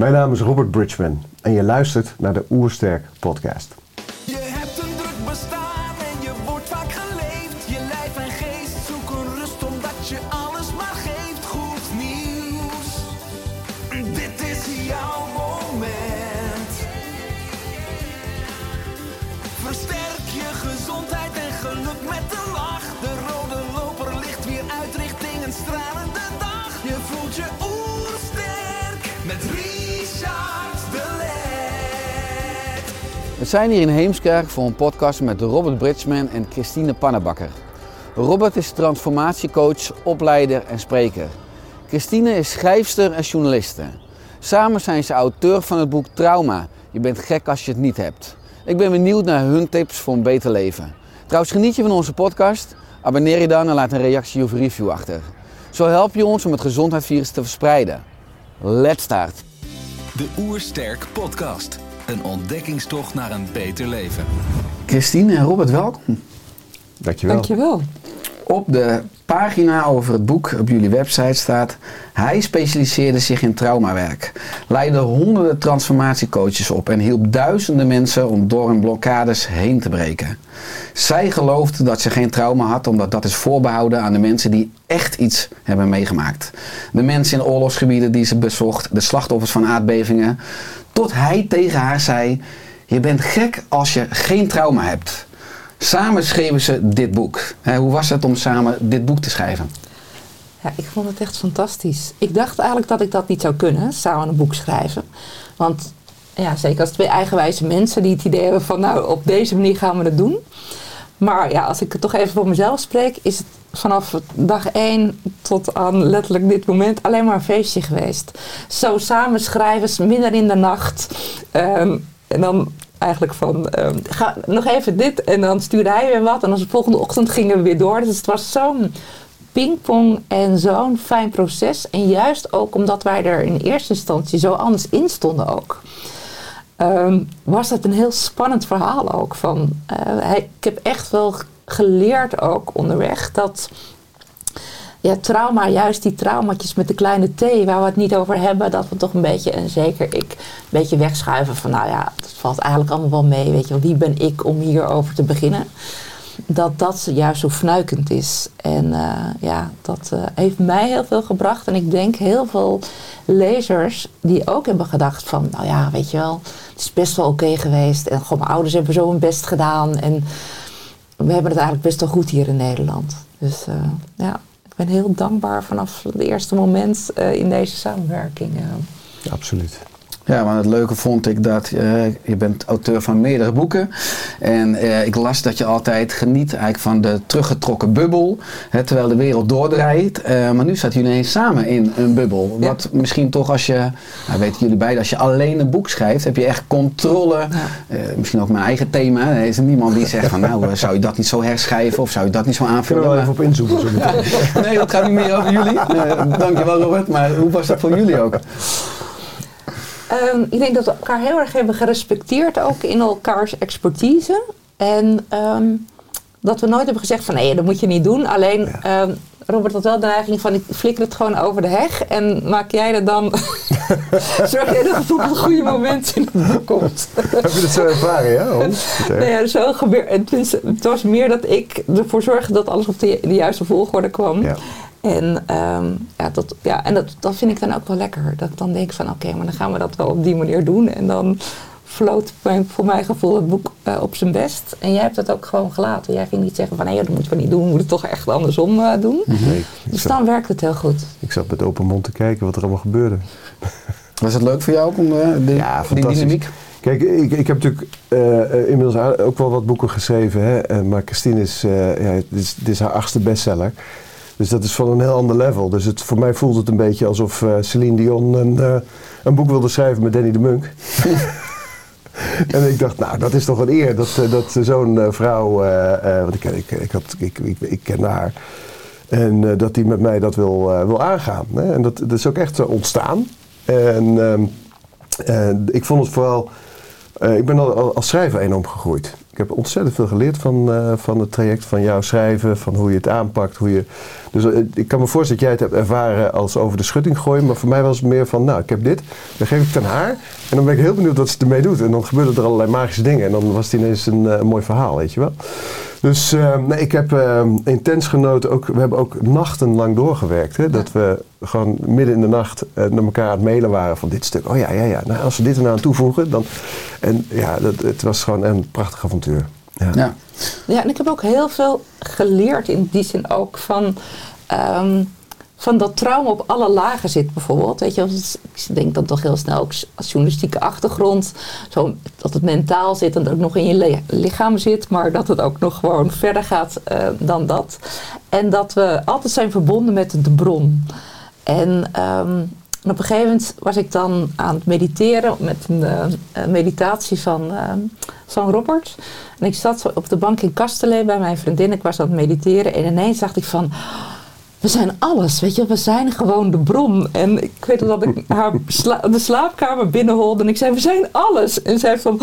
Mijn naam is Robert Bridgman en je luistert naar de Oersterk podcast. Zijn hier in Heemskerk voor een podcast met Robert Bridgman en Christine Pannebakker. Robert is transformatiecoach, opleider en spreker. Christine is schrijfster en journaliste. Samen zijn ze auteur van het boek Trauma. Je bent gek als je het niet hebt. Ik ben benieuwd naar hun tips voor een beter leven. Trouwens, geniet je van onze podcast? Abonneer je dan en laat een reactie of review achter. Zo help je ons om het gezondheidsvirus te verspreiden. Let's start! De Oersterk Podcast. Een ontdekkingstocht naar een beter leven. Christine en Robert, welkom. Dankjewel. Dankjewel. Op de pagina over het boek op jullie website staat... Hij specialiseerde zich in traumawerk, leidde honderden transformatiecoaches op... en hielp duizenden mensen om door hun blokkades heen te breken. Zij geloofde dat ze geen trauma had, omdat dat is voorbehouden aan de mensen die echt iets hebben meegemaakt. De mensen in oorlogsgebieden die ze bezocht, de slachtoffers van aardbevingen. Tot hij tegen haar zei: Je bent gek als je geen trauma hebt. Samen schreven ze dit boek. Hoe was het om samen dit boek te schrijven? Ja, ik vond het echt fantastisch. Ik dacht eigenlijk dat ik dat niet zou kunnen, samen een boek schrijven. Want ja, zeker als twee eigenwijze mensen die het idee hebben van nou, op deze manier gaan we het doen. Maar ja, als ik het toch even voor mezelf spreek, is het vanaf dag één tot aan letterlijk dit moment alleen maar een feestje geweest. Zo samen schrijven, midden in de nacht. Ehm, en dan eigenlijk van, ehm, ga nog even dit. En dan stuurde hij weer wat. En dan de volgende ochtend gingen we weer door. Dus het was zo'n pingpong en zo'n fijn proces. En juist ook omdat wij er in eerste instantie zo anders in stonden ook. Ehm, was dat een heel spannend verhaal ook. Van, eh, ik heb echt wel geleerd ook onderweg dat ja, trauma, juist die traumatjes met de kleine T, waar we het niet over hebben, dat we toch een beetje, en zeker ik, een beetje wegschuiven van, nou ja, het valt eigenlijk allemaal wel mee, weet je wel, wie ben ik om hierover te beginnen? Dat dat juist zo fnuikend is. En eh, ja, dat eh, heeft mij heel veel gebracht. En ik denk heel veel lezers die ook hebben gedacht van, nou ja, weet je wel, het is best wel oké geweest. En gewoon mijn ouders hebben zo hun best gedaan. En we hebben het eigenlijk best wel goed hier in Nederland. Dus eh, ja, ik ben heel dankbaar vanaf het eerste moment eh, in deze samenwerking. eh. Absoluut. Ja, want het leuke vond ik dat eh, je bent auteur van meerdere boeken. En eh, ik las dat je altijd geniet eigenlijk van de teruggetrokken bubbel. Hè, terwijl de wereld doordraait. Eh, maar nu zaten jullie ineens samen in een bubbel. Ja. Wat misschien toch als je, nou weten jullie beiden, als je alleen een boek schrijft, heb je echt controle. Eh, misschien ook mijn eigen thema. Er is er niemand die zegt van nou, zou je dat niet zo herschrijven of zou je dat niet zo Kunnen aanvullen? we wel Maar- even op inzoomen zo. Nee, dat gaat niet meer over jullie. Eh, dankjewel Robert. Maar hoe was dat voor jullie ook? Ehm, ik denk dat we elkaar heel erg hebben gerespecteerd, ook in elkaars expertise. En ehm, dat we nooit hebben gezegd van nee, dat moet je niet doen. Alleen ehm, Robert had wel de neiging van ik flikker het gewoon over de heg. En maak jij er dan, zorg jij dat het op een goede moment in komt. Heb je dat zo ervaren, ja? Oh, vertel. Nou ja, zo gebeurt het. is- Het was meer dat ik ervoor zorgde dat alles op de, de juiste volgorde kwam. Ja. En, ehm, ja, dat, ja, en dat, dat vind ik dan ook wel lekker. Dat ik dan denk van oké, maar dan gaan we dat wel op die manier doen. En dan floot mijn- voor mijn gevoel het boek eh, op zijn best. En jij hebt dat ook gewoon gelaten. Jij ging niet zeggen van nee, dat moeten we niet doen. We moeten het toch echt andersom eh, doen. Nee, ik, Dus zat, dan werkt het heel goed. ik zat met open mond te kijken wat er allemaal gebeurde. Was het leuk voor jou ook om eh, die, Ja, die fantastisch. dynamiek? Kijk, ik, ik heb natuurlijk inmiddels ook wel wat boeken geschreven. Hè? Maar Christine is, eh, ja, dit is, dit is haar achtste bestseller. Dus dat is van een heel ander level. Dus het, voor mij voelt het een beetje alsof eh, Celine Dion een, eh, een boek wilde schrijven met Danny de Munk. en ik dacht, nou, dat is toch een eer dat, eh, dat zo'n vrouw, eh, want ik, ik, ik, had, ik, ik, ik ken haar, en dat die met mij dat wil, wil aangaan. Hè? En dat, dat is ook echt ontstaan. En ehm, eh, ik vond het vooral, ik ben al, al- als schrijver enorm gegroeid. Ik heb ontzettend veel geleerd van, eh, van het traject van jouw schrijven, van hoe je het aanpakt. Hoe je, dus eh, ik kan me voorstellen dat jij het hebt ervaren als over de schutting gooien. Maar voor mij was het meer van, nou, ik heb dit, dan geef ik het aan haar. En dan ben ik heel benieuwd wat ze ermee doet. En dan gebeuren er allerlei magische dingen. En dan was het ineens een, eh, een mooi verhaal, weet je wel. Dus eh, nee, ik heb eh, intens genoten. Ook, we hebben ook nachtenlang doorgewerkt. Hè? Dat we gewoon midden in de nacht eh, naar elkaar aan het mailen waren van dit stuk. Oh ja, ja, ja. Nou, als we dit er nou aan toevoegen, dan... En ja, dat, het was gewoon een prachtig avontuur. Ja. Ja. Ja, en ik heb ook heel veel geleerd in die zin ook van, ehm, van dat trauma op alle lagen zit bijvoorbeeld. Weet je, ik denk dan toch heel snel ook als journalistieke achtergrond, zo, dat het mentaal zit en dat ook nog in je li- lichaam zit, maar dat het ook nog gewoon verder gaat eh, dan dat. En dat we altijd zijn verbonden met de bron. En ehm, en op een gegeven moment was ik dan aan het mediteren met een eh, meditatie van, eh, van Robert. En ik zat op de bank in Kastelen bij mijn vriendin. Ik was aan het mediteren en ineens dacht ik van... We zijn alles, weet je, we zijn gewoon de bron. En ik weet dat ik haar de slaapkamer binnenholde en ik zei, we zijn alles. En zij van,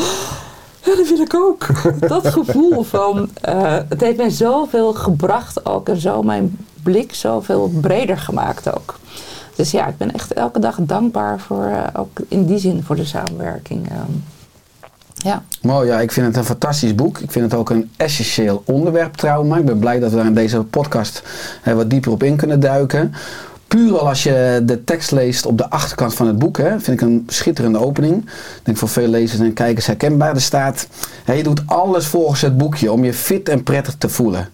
ja, dat wil ik ook. Dat gevoel van, eh, het heeft mij zoveel gebracht ook en zo mijn blik zoveel breder gemaakt ook. Dus ja, ik ben echt elke dag dankbaar voor, eh, ook in die zin voor de samenwerking. ehm. Ja. Mooi, ja, ik vind het een fantastisch boek. Ik vind het ook een essentieel onderwerp, trauma. Ik ben blij dat we daar in deze podcast eh, wat dieper op in kunnen duiken. Puur al als je de tekst leest op de achterkant van het boek, hè, vind ik een schitterende opening. Ik denk voor veel lezers en kijkers herkenbaar. Er staat, hè, je doet alles volgens het boekje om je fit en prettig te voelen.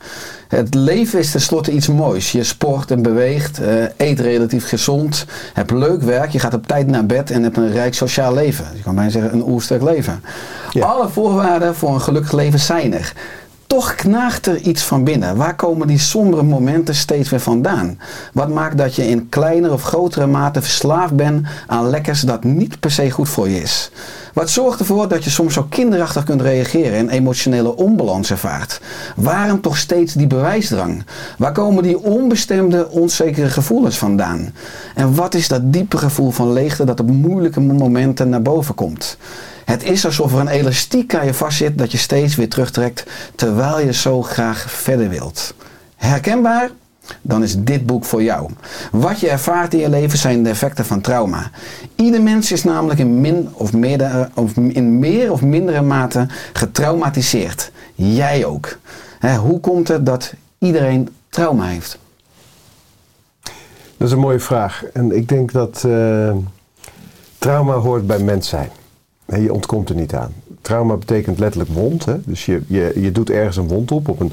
Het leven is tenslotte iets moois. Je sport en beweegt, eh, eet relatief gezond, hebt leuk werk, je gaat op tijd naar bed en hebt een rijk sociaal leven. Je kan bijna zeggen een oersterk leven. Ja. Alle voorwaarden voor een gelukkig leven zijn er. Toch knaagt er iets van binnen. Waar komen die sombere momenten steeds weer vandaan? Wat maakt dat je in kleinere of grotere mate verslaafd bent aan lekkers dat niet per se goed voor je is? Wat zorgt ervoor dat je soms zo kinderachtig kunt reageren en emotionele onbalans ervaart? Waarom toch steeds die bewijsdrang? Waar komen die onbestemde, onzekere gevoelens vandaan? En wat is dat diepe gevoel van leegte dat op moeilijke momenten naar boven komt? Het is alsof er een elastiek aan je vastzit dat je steeds weer terugtrekt terwijl je zo graag verder wilt. Herkenbaar? Dan is dit boek voor jou. Wat je ervaart in je leven zijn de effecten van trauma. Ieder mens is namelijk in, min of meerdere, of in meer of mindere mate getraumatiseerd. Jij ook. Hoe komt het dat iedereen trauma heeft? Dat is een mooie vraag. En ik denk dat eh, trauma hoort bij mens zijn. Je ontkomt er niet aan. Trauma betekent letterlijk wond. Hè? Dus je, je, je doet ergens een wond op, op een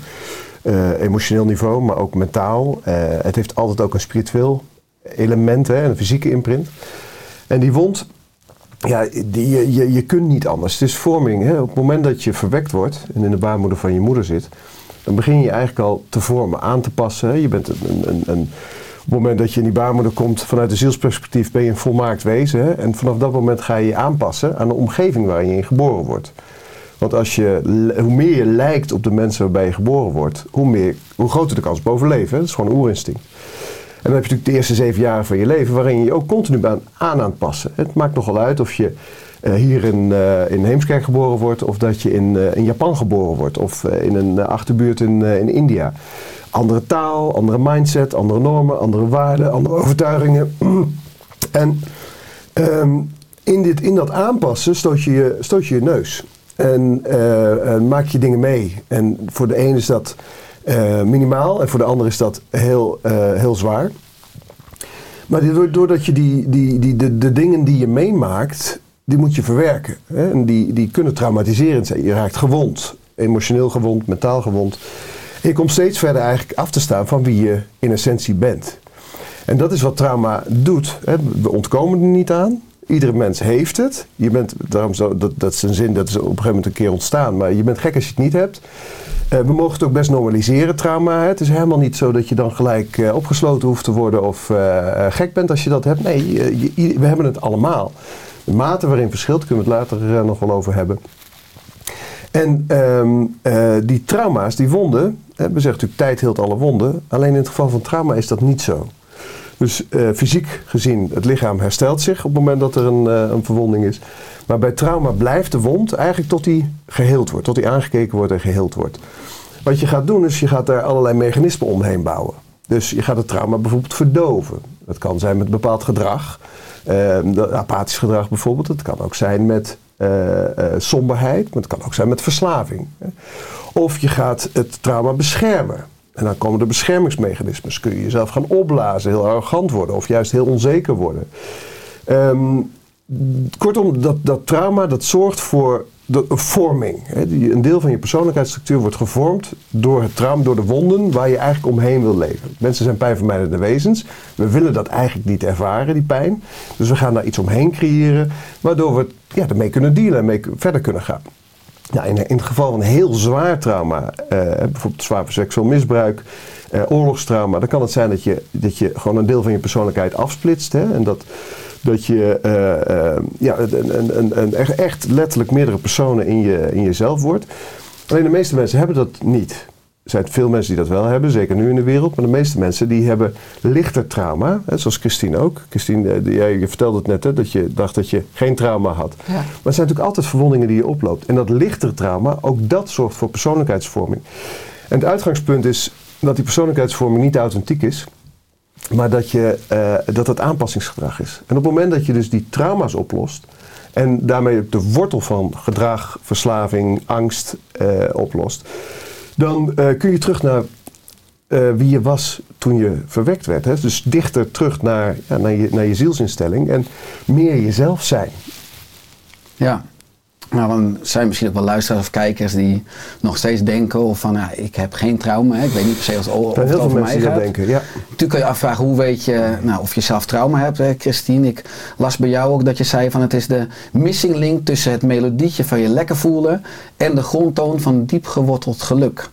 emotioneel niveau, maar ook mentaal. Eh, het heeft altijd ook een spiritueel element hè, en een fysieke imprint. En die wond, ja, die, je, je, je kunt niet anders. Het is vorming. Hè? Op het moment dat je verwekt wordt en in de baarmoeder van je moeder zit, dan begin je eigenlijk al te vormen, aan te passen. Hè? Je bent een, een, een, op het moment dat je in die baarmoeder komt, vanuit een zielsperspectief ben je een volmaakt wezen. En vanaf dat moment ga je je aanpassen aan de omgeving waarin je geboren wordt. Want als je, hoe meer je lijkt op de mensen waarbij je geboren wordt, hoe, meer, hoe groter de kans op overleven. Dat is gewoon een oerinstinct. En dan heb je natuurlijk de eerste zeven jaar van je leven waarin je je ook continu aan aan, aan het passen. Het maakt nogal uit of je eh, hier in, eh, in Heemskerk geboren wordt of dat je in, eh, in Japan geboren wordt of in een achterbuurt in, in India. Andere taal, andere mindset, andere normen, andere waarden, andere overtuigingen. en ehm, in, dit, in dat aanpassen stoot je je, stoot je, je neus. En eh, eh, maak je dingen mee. En voor de een is dat eh, minimaal en voor de ander is dat heel, eh, heel zwaar. Maar doordat je die, die, die, de, de dingen die je meemaakt, die moet je verwerken. Hè? En die, die kunnen traumatiserend zijn. Je raakt gewond, emotioneel gewond, mentaal gewond. En je komt steeds verder eigenlijk af te staan van wie je in essentie bent. En dat is wat trauma doet. Hè? We ontkomen er niet aan. Iedere mens heeft het. Je bent, daarom zo, dat, dat is een zin, dat is op een gegeven moment een keer ontstaan. Maar je bent gek als je het niet hebt. Eh, we mogen het ook best normaliseren, trauma. Het is helemaal niet zo dat je dan gelijk eh, opgesloten hoeft te worden of eh, gek bent als je dat hebt. Nee, we hebben het allemaal. De mate waarin verschilt, kunnen we het later nog wel over hebben. En ehm, eh, die trauma's, die wonden, we zeggen natuurlijk tijd heelt alle wonden. Alleen in het geval van trauma is dat niet zo. Dus eh, fysiek gezien, het lichaam herstelt zich op het moment dat er een, eh, een verwonding is. Maar bij trauma blijft de wond eigenlijk tot die geheeld wordt. Tot die aangekeken wordt en geheeld wordt. Wat je gaat doen is, je gaat daar allerlei mechanismen omheen bouwen. Dus je gaat het trauma bijvoorbeeld verdoven. Dat kan zijn met bepaald gedrag. Dat- apathisch gedrag bijvoorbeeld. Het kan ook zijn met eh, somberheid. Maar het kan ook zijn met verslaving. Of je gaat het trauma beschermen. En dan komen er beschermingsmechanismes. Kun je jezelf gaan opblazen, heel arrogant worden of juist heel onzeker worden. Ehm, kortom, dat, dat trauma dat zorgt voor de, vorming. Een deel van je persoonlijkheidsstructuur wordt gevormd door het trauma, door de wonden waar je eigenlijk omheen wil leven. Mensen zijn pijnvermijdende wezens. We willen dat eigenlijk niet ervaren, die pijn. Dus we gaan daar iets omheen creëren, waardoor we ja, ermee kunnen dealen en mee verder kunnen gaan. Nou, in, in het geval van heel zwaar trauma, eh, bijvoorbeeld zwaar seksueel misbruik, eh, oorlogstrauma, dan kan het zijn dat je, dat je gewoon een deel van je persoonlijkheid afsplitst. Hè, en dat, dat je eh, ja, een, een, een, echt letterlijk meerdere personen in, je, in jezelf wordt. Alleen de meeste mensen hebben dat niet. Er zijn veel mensen die dat wel hebben, zeker nu in de wereld. Maar de meeste mensen die hebben lichter trauma, hè, zoals Christine ook. Christine, eh, jij je vertelde het net, hè, dat je dacht dat je geen trauma had. Ja. Maar het zijn natuurlijk altijd verwondingen die je oploopt. En dat lichtere trauma, ook dat zorgt voor persoonlijkheidsvorming. En het uitgangspunt is dat die persoonlijkheidsvorming niet authentiek is. Maar dat, je, eh, dat het aanpassingsgedrag is. En op het moment dat je dus die trauma's oplost. En daarmee de wortel van gedrag, verslaving, angst eh, oplost. Dan eh, kun je terug naar eh, wie je was toen je verwekt werd. Hè? Dus dichter terug naar, naar, je, naar je zielsinstelling. En meer jezelf zijn. Ja. Nou, dan zijn misschien ook wel luisteraars of kijkers die nog steeds denken of van, ja, ik heb geen trauma. Hè. Ik weet niet per se of, of het zijn heel veel over mensen mij die dat gaat. denken. Ja. Natuurlijk kan je afvragen, hoe weet je nou, of je zelf trauma hebt, hè, Christine? Ik las bij jou ook dat je zei van het is de missing link tussen het melodietje van je lekker voelen en de grondtoon van diep geworteld geluk.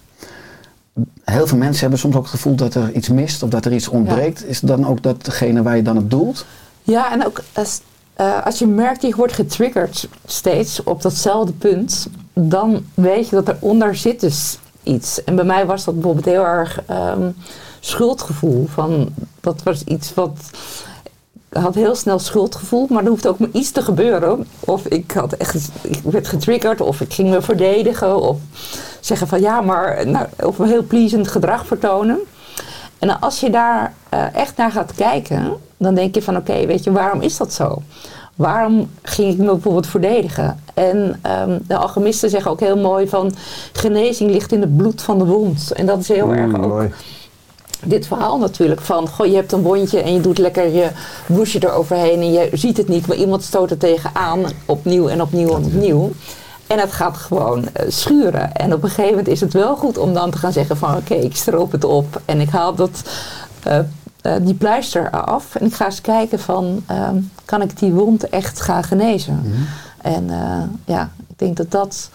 Heel veel mensen hebben soms ook het gevoel dat er iets mist of dat er iets ontbreekt. Is dan ook dat degene waar je dan op doelt? Ja, en ook eh, als je merkt dat je wordt getriggerd steeds op datzelfde punt, dan weet je dat eronder zit dus iets. En bij mij was dat bijvoorbeeld heel erg ehm, schuldgevoel. Van, dat was iets wat. Ik had heel snel schuldgevoel, maar er hoefde ook maar iets te gebeuren. Of ik, had echt, ik werd getriggerd, of ik ging me verdedigen, of zeggen van ja, maar nou, of een heel pleasend gedrag vertonen. En als je daar eh, echt naar gaat kijken, dan denk je van oké, weet je, waarom is dat zo? Waarom ging ik me bijvoorbeeld verdedigen? En ehm, de alchemisten zeggen ook heel mooi van genezing ligt in het bloed van de wond. En dat is heel erg Mm, ook mooi. dit verhaal natuurlijk van, goh, je hebt een wondje en je doet lekker je bloesje eroverheen en je ziet het niet, maar iemand stoot er tegenaan, opnieuw en opnieuw en opnieuw. En het gaat gewoon eh, schuren. En op een gegeven moment is het wel goed om dan te gaan zeggen van, oké, ik stroop het op en ik haal dat, eh, eh, die pleister af en ik ga eens kijken van, ehm, kan ik die wond echt gaan genezen? En eh, ja, ik denk dat dat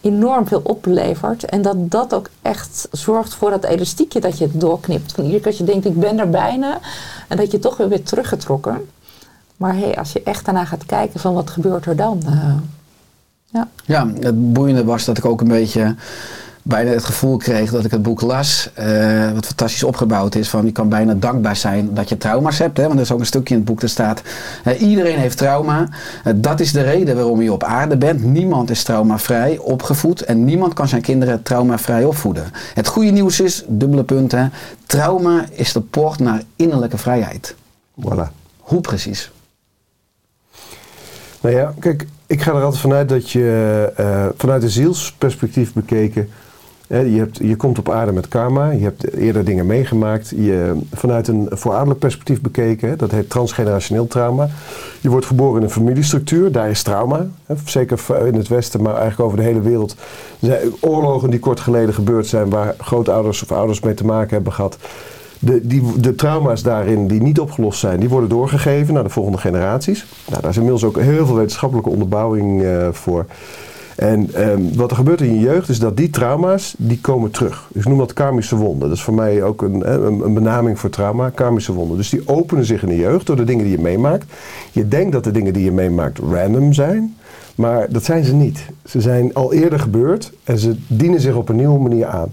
enorm veel oplevert. En dat dat ook echt zorgt voor dat elastiekje dat je doorknipt. Van iedere keer je denkt, ik ben er bijna. En dat je toch weer weer teruggetrokken. Maar hey, als je echt daarna gaat kijken van wat gebeurt er dan? eh, ja. Ja, het boeiende was dat ik ook een beetje bijna het gevoel kreeg dat ik het boek las, eh, wat fantastisch opgebouwd is, van je kan bijna dankbaar zijn dat je trauma's hebt. Hè? Want er is ook een stukje in het boek dat staat, eh, iedereen heeft trauma. Eh, dat is de reden waarom je op aarde bent. Niemand is traumavrij opgevoed en niemand kan zijn kinderen traumavrij opvoeden. Het goede nieuws is, dubbele punten, trauma is de poort naar innerlijke vrijheid. Voilà. Hoe precies? Nou ja, kijk, ik ga er altijd vanuit dat je vanuit een zielsperspectief bekeken. Je, hebt, je komt op aarde met karma, je hebt eerder dingen meegemaakt. Je, vanuit een voorouderlijk perspectief bekeken, dat heet transgenerationeel trauma. Je wordt geboren in een familiestructuur, daar is trauma. Zeker in het Westen, maar eigenlijk over de hele wereld. Er zijn oorlogen die kort geleden gebeurd zijn, waar grootouders of ouders mee te maken hebben gehad. De, die, de trauma's daarin die niet opgelost zijn, die worden doorgegeven naar de volgende generaties. Nou, daar is inmiddels ook heel veel wetenschappelijke onderbouwing eh, voor. En ehm, wat er gebeurt in je jeugd is dat die trauma's, die komen terug. Ik noem dat karmische wonden. Dat is voor mij ook een, een, benaming voor trauma, karmische wonden. Dus die openen zich in de jeugd door de dingen die je meemaakt. Je denkt dat de dingen die je meemaakt random zijn, maar dat zijn ze niet. Ze zijn al eerder gebeurd en ze dienen zich op een nieuwe manier aan.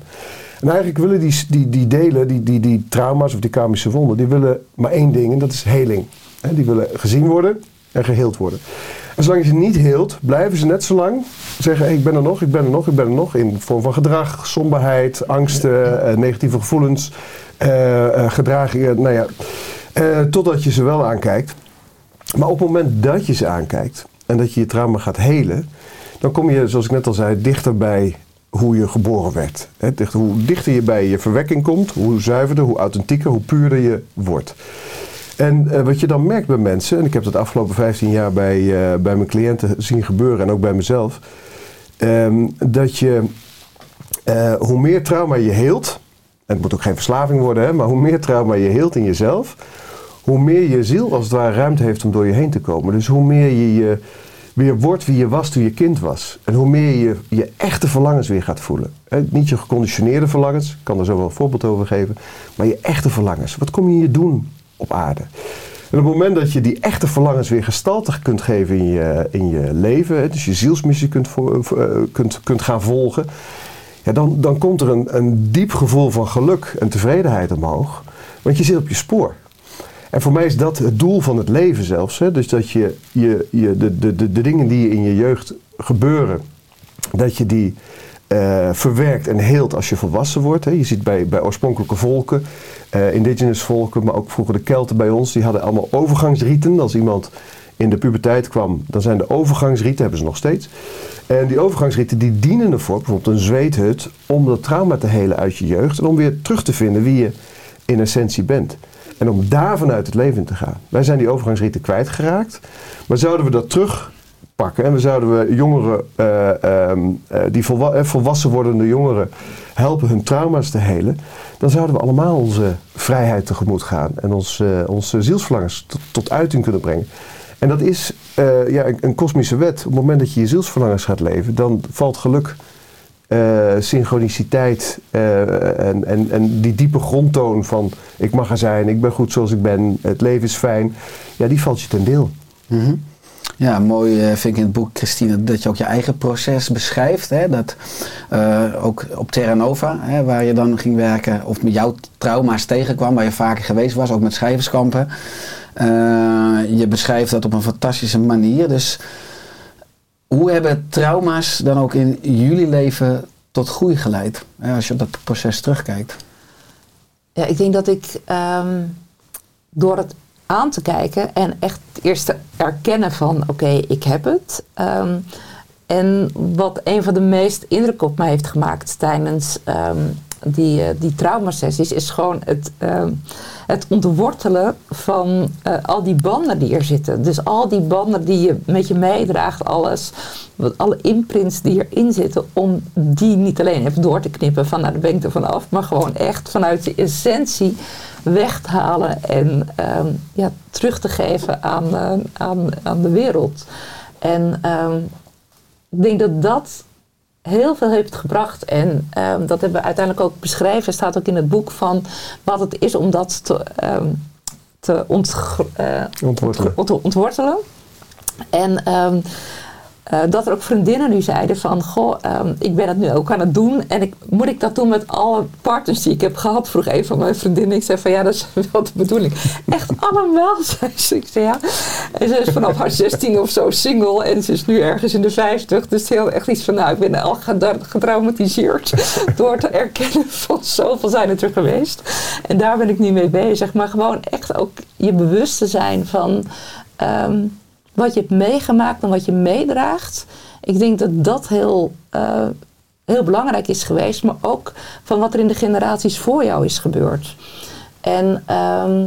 En eigenlijk willen die, die, die delen, die, die, die trauma's of die karmische wonden, die willen maar één ding en dat is heling. Die willen gezien worden en geheeld worden. Zolang je ze niet heelt, blijven ze net zo lang zeggen: ik ben er nog, ik ben er nog, ik ben er nog. In vorm van gedrag, somberheid, angsten, eh, negatieve gevoelens, eh, gedragingen. Nou ja, totdat je ze wel aankijkt. Maar op het moment dat je ze aankijkt en dat je je trauma gaat helen, dan kom je, zoals ik net al zei, dichter bij hoe je geboren werd. Dichter, hoe dichter je bij je verwekking komt, hoe zuiverder, hoe authentieker, hoe puurder je wordt. En eh, wat je dan merkt bij mensen, en ik heb dat de afgelopen 15 jaar bij, eh, bij mijn cliënten zien gebeuren en ook bij mezelf, ehm, dat je eh, hoe meer trauma je heelt, en het moet ook geen verslaving worden, hè, maar hoe meer trauma je heelt in jezelf, hoe meer je ziel als het ware ruimte heeft om door je heen te komen. Dus hoe meer je weer wordt wie je was toen je kind was. En hoe meer je je echte verlangens weer gaat voelen. Niet je geconditioneerde verlangens, ik kan er zo wel een voorbeeld over geven, maar je echte verlangens. Wat kom je hier doen op aarde? En op het moment dat je die echte verlangens weer gestalte kunt geven in je, in je leven, dus je zielsmissie kunt, voor, eh, kunt, kunt gaan volgen, ja, dan, dan komt er een, een diep gevoel van geluk en tevredenheid omhoog. Want je zit op je spoor. En voor mij is dat het doel van het leven zelfs. Hè? Dus dat je, je, je de, de, de, de dingen die in je jeugd gebeuren, dat je die eh, verwerkt en heelt als je volwassen wordt. Hè? Je ziet bij, bij oorspronkelijke volken, eh, indigenous volken, maar ook vroeger de Kelten bij ons, die hadden allemaal overgangsrieten. Als iemand in de puberteit kwam, dan zijn de overgangsrieten, hebben ze nog steeds. En die overgangsrieten die dienen ervoor, bijvoorbeeld een zweethut, om dat trauma te helen uit je jeugd en om weer terug te vinden wie je in essentie bent. En om daar vanuit het leven in te gaan. Wij zijn die overgangsrieten kwijtgeraakt. Maar zouden we dat terugpakken en we zouden we jongeren, eh, ehm, eh, die eh, volwassen wordende jongeren, helpen hun trauma's te helen, dan zouden we allemaal onze vrijheid tegemoet gaan en ons, eh, onze zielsverlangens tot, uiting kunnen brengen. En dat is ja, een, kosmische wet. Op het moment dat je je zielsverlangens gaat leven, dan valt geluk synchroniciteit en, en, en die diepe grondtoon van ik mag er zijn, ik ben goed zoals ik ben, het leven is fijn, ja, die valt je ten deel. Mhm. Ja, mooi eh, vind ik in het boek, Christine, dat je ook je eigen proces beschrijft. Hè? Dat eh, ook op Terra Nova, hè, waar je dan ging werken, of met jouw trauma's tegenkwam, waar je vaker geweest was, ook met schrijverskampen. Eh, je beschrijft dat op een fantastische manier. Dus hoe hebben trauma's dan ook in jullie leven tot groei geleid? Hè, als je op dat proces terugkijkt. Ja, ik denk dat ik ehm, door het aan te kijken en echt eerst te erkennen van oké, ik heb het. ehm, en wat een van de meest indruk op mij heeft gemaakt tijdens ehm, die, eh, die traumasessies is gewoon het, ehm, het ontwortelen van eh, al die banden die er zitten. Dus al die banden die je met je meedraagt, alles, wat, alle imprints die erin zitten, om die niet alleen even door te knippen van nou daar ben er vanaf, maar gewoon echt vanuit de essentie weg te halen en ehm, ja, terug te geven aan, eh, aan, aan de wereld. En ehm, ik denk dat dat heel veel heeft gebracht. En ehm, dat hebben we uiteindelijk ook beschreven. staat ook in het boek van wat het is om dat te, te eh, Ontwortelen. ont- ontwortelen. En eh, dat er ook vriendinnen nu zeiden van, goh, ehm, ik ben het nu ook aan het doen. En ik, moet ik dat doen met alle partners die ik heb gehad? Vroeg een van mijn vriendinnen. Ik zei van, ja, dat is wel de bedoeling. Echt allemaal, zei ze. Ik zei ja. En ze is vanaf haar 16 of zo single. En ze is nu ergens in de 50. Dus heel echt iets van, nou, ik ben al getraumatiseerd. door te erkennen van, zoveel zijn het er geweest. En daar ben ik nu mee bezig. Maar gewoon echt ook je bewust te zijn van... ehm, wat je hebt meegemaakt en wat je meedraagt. Ik denk dat dat heel, eh, heel belangrijk is geweest, maar ook van wat er in de generaties voor jou is gebeurd. En ehm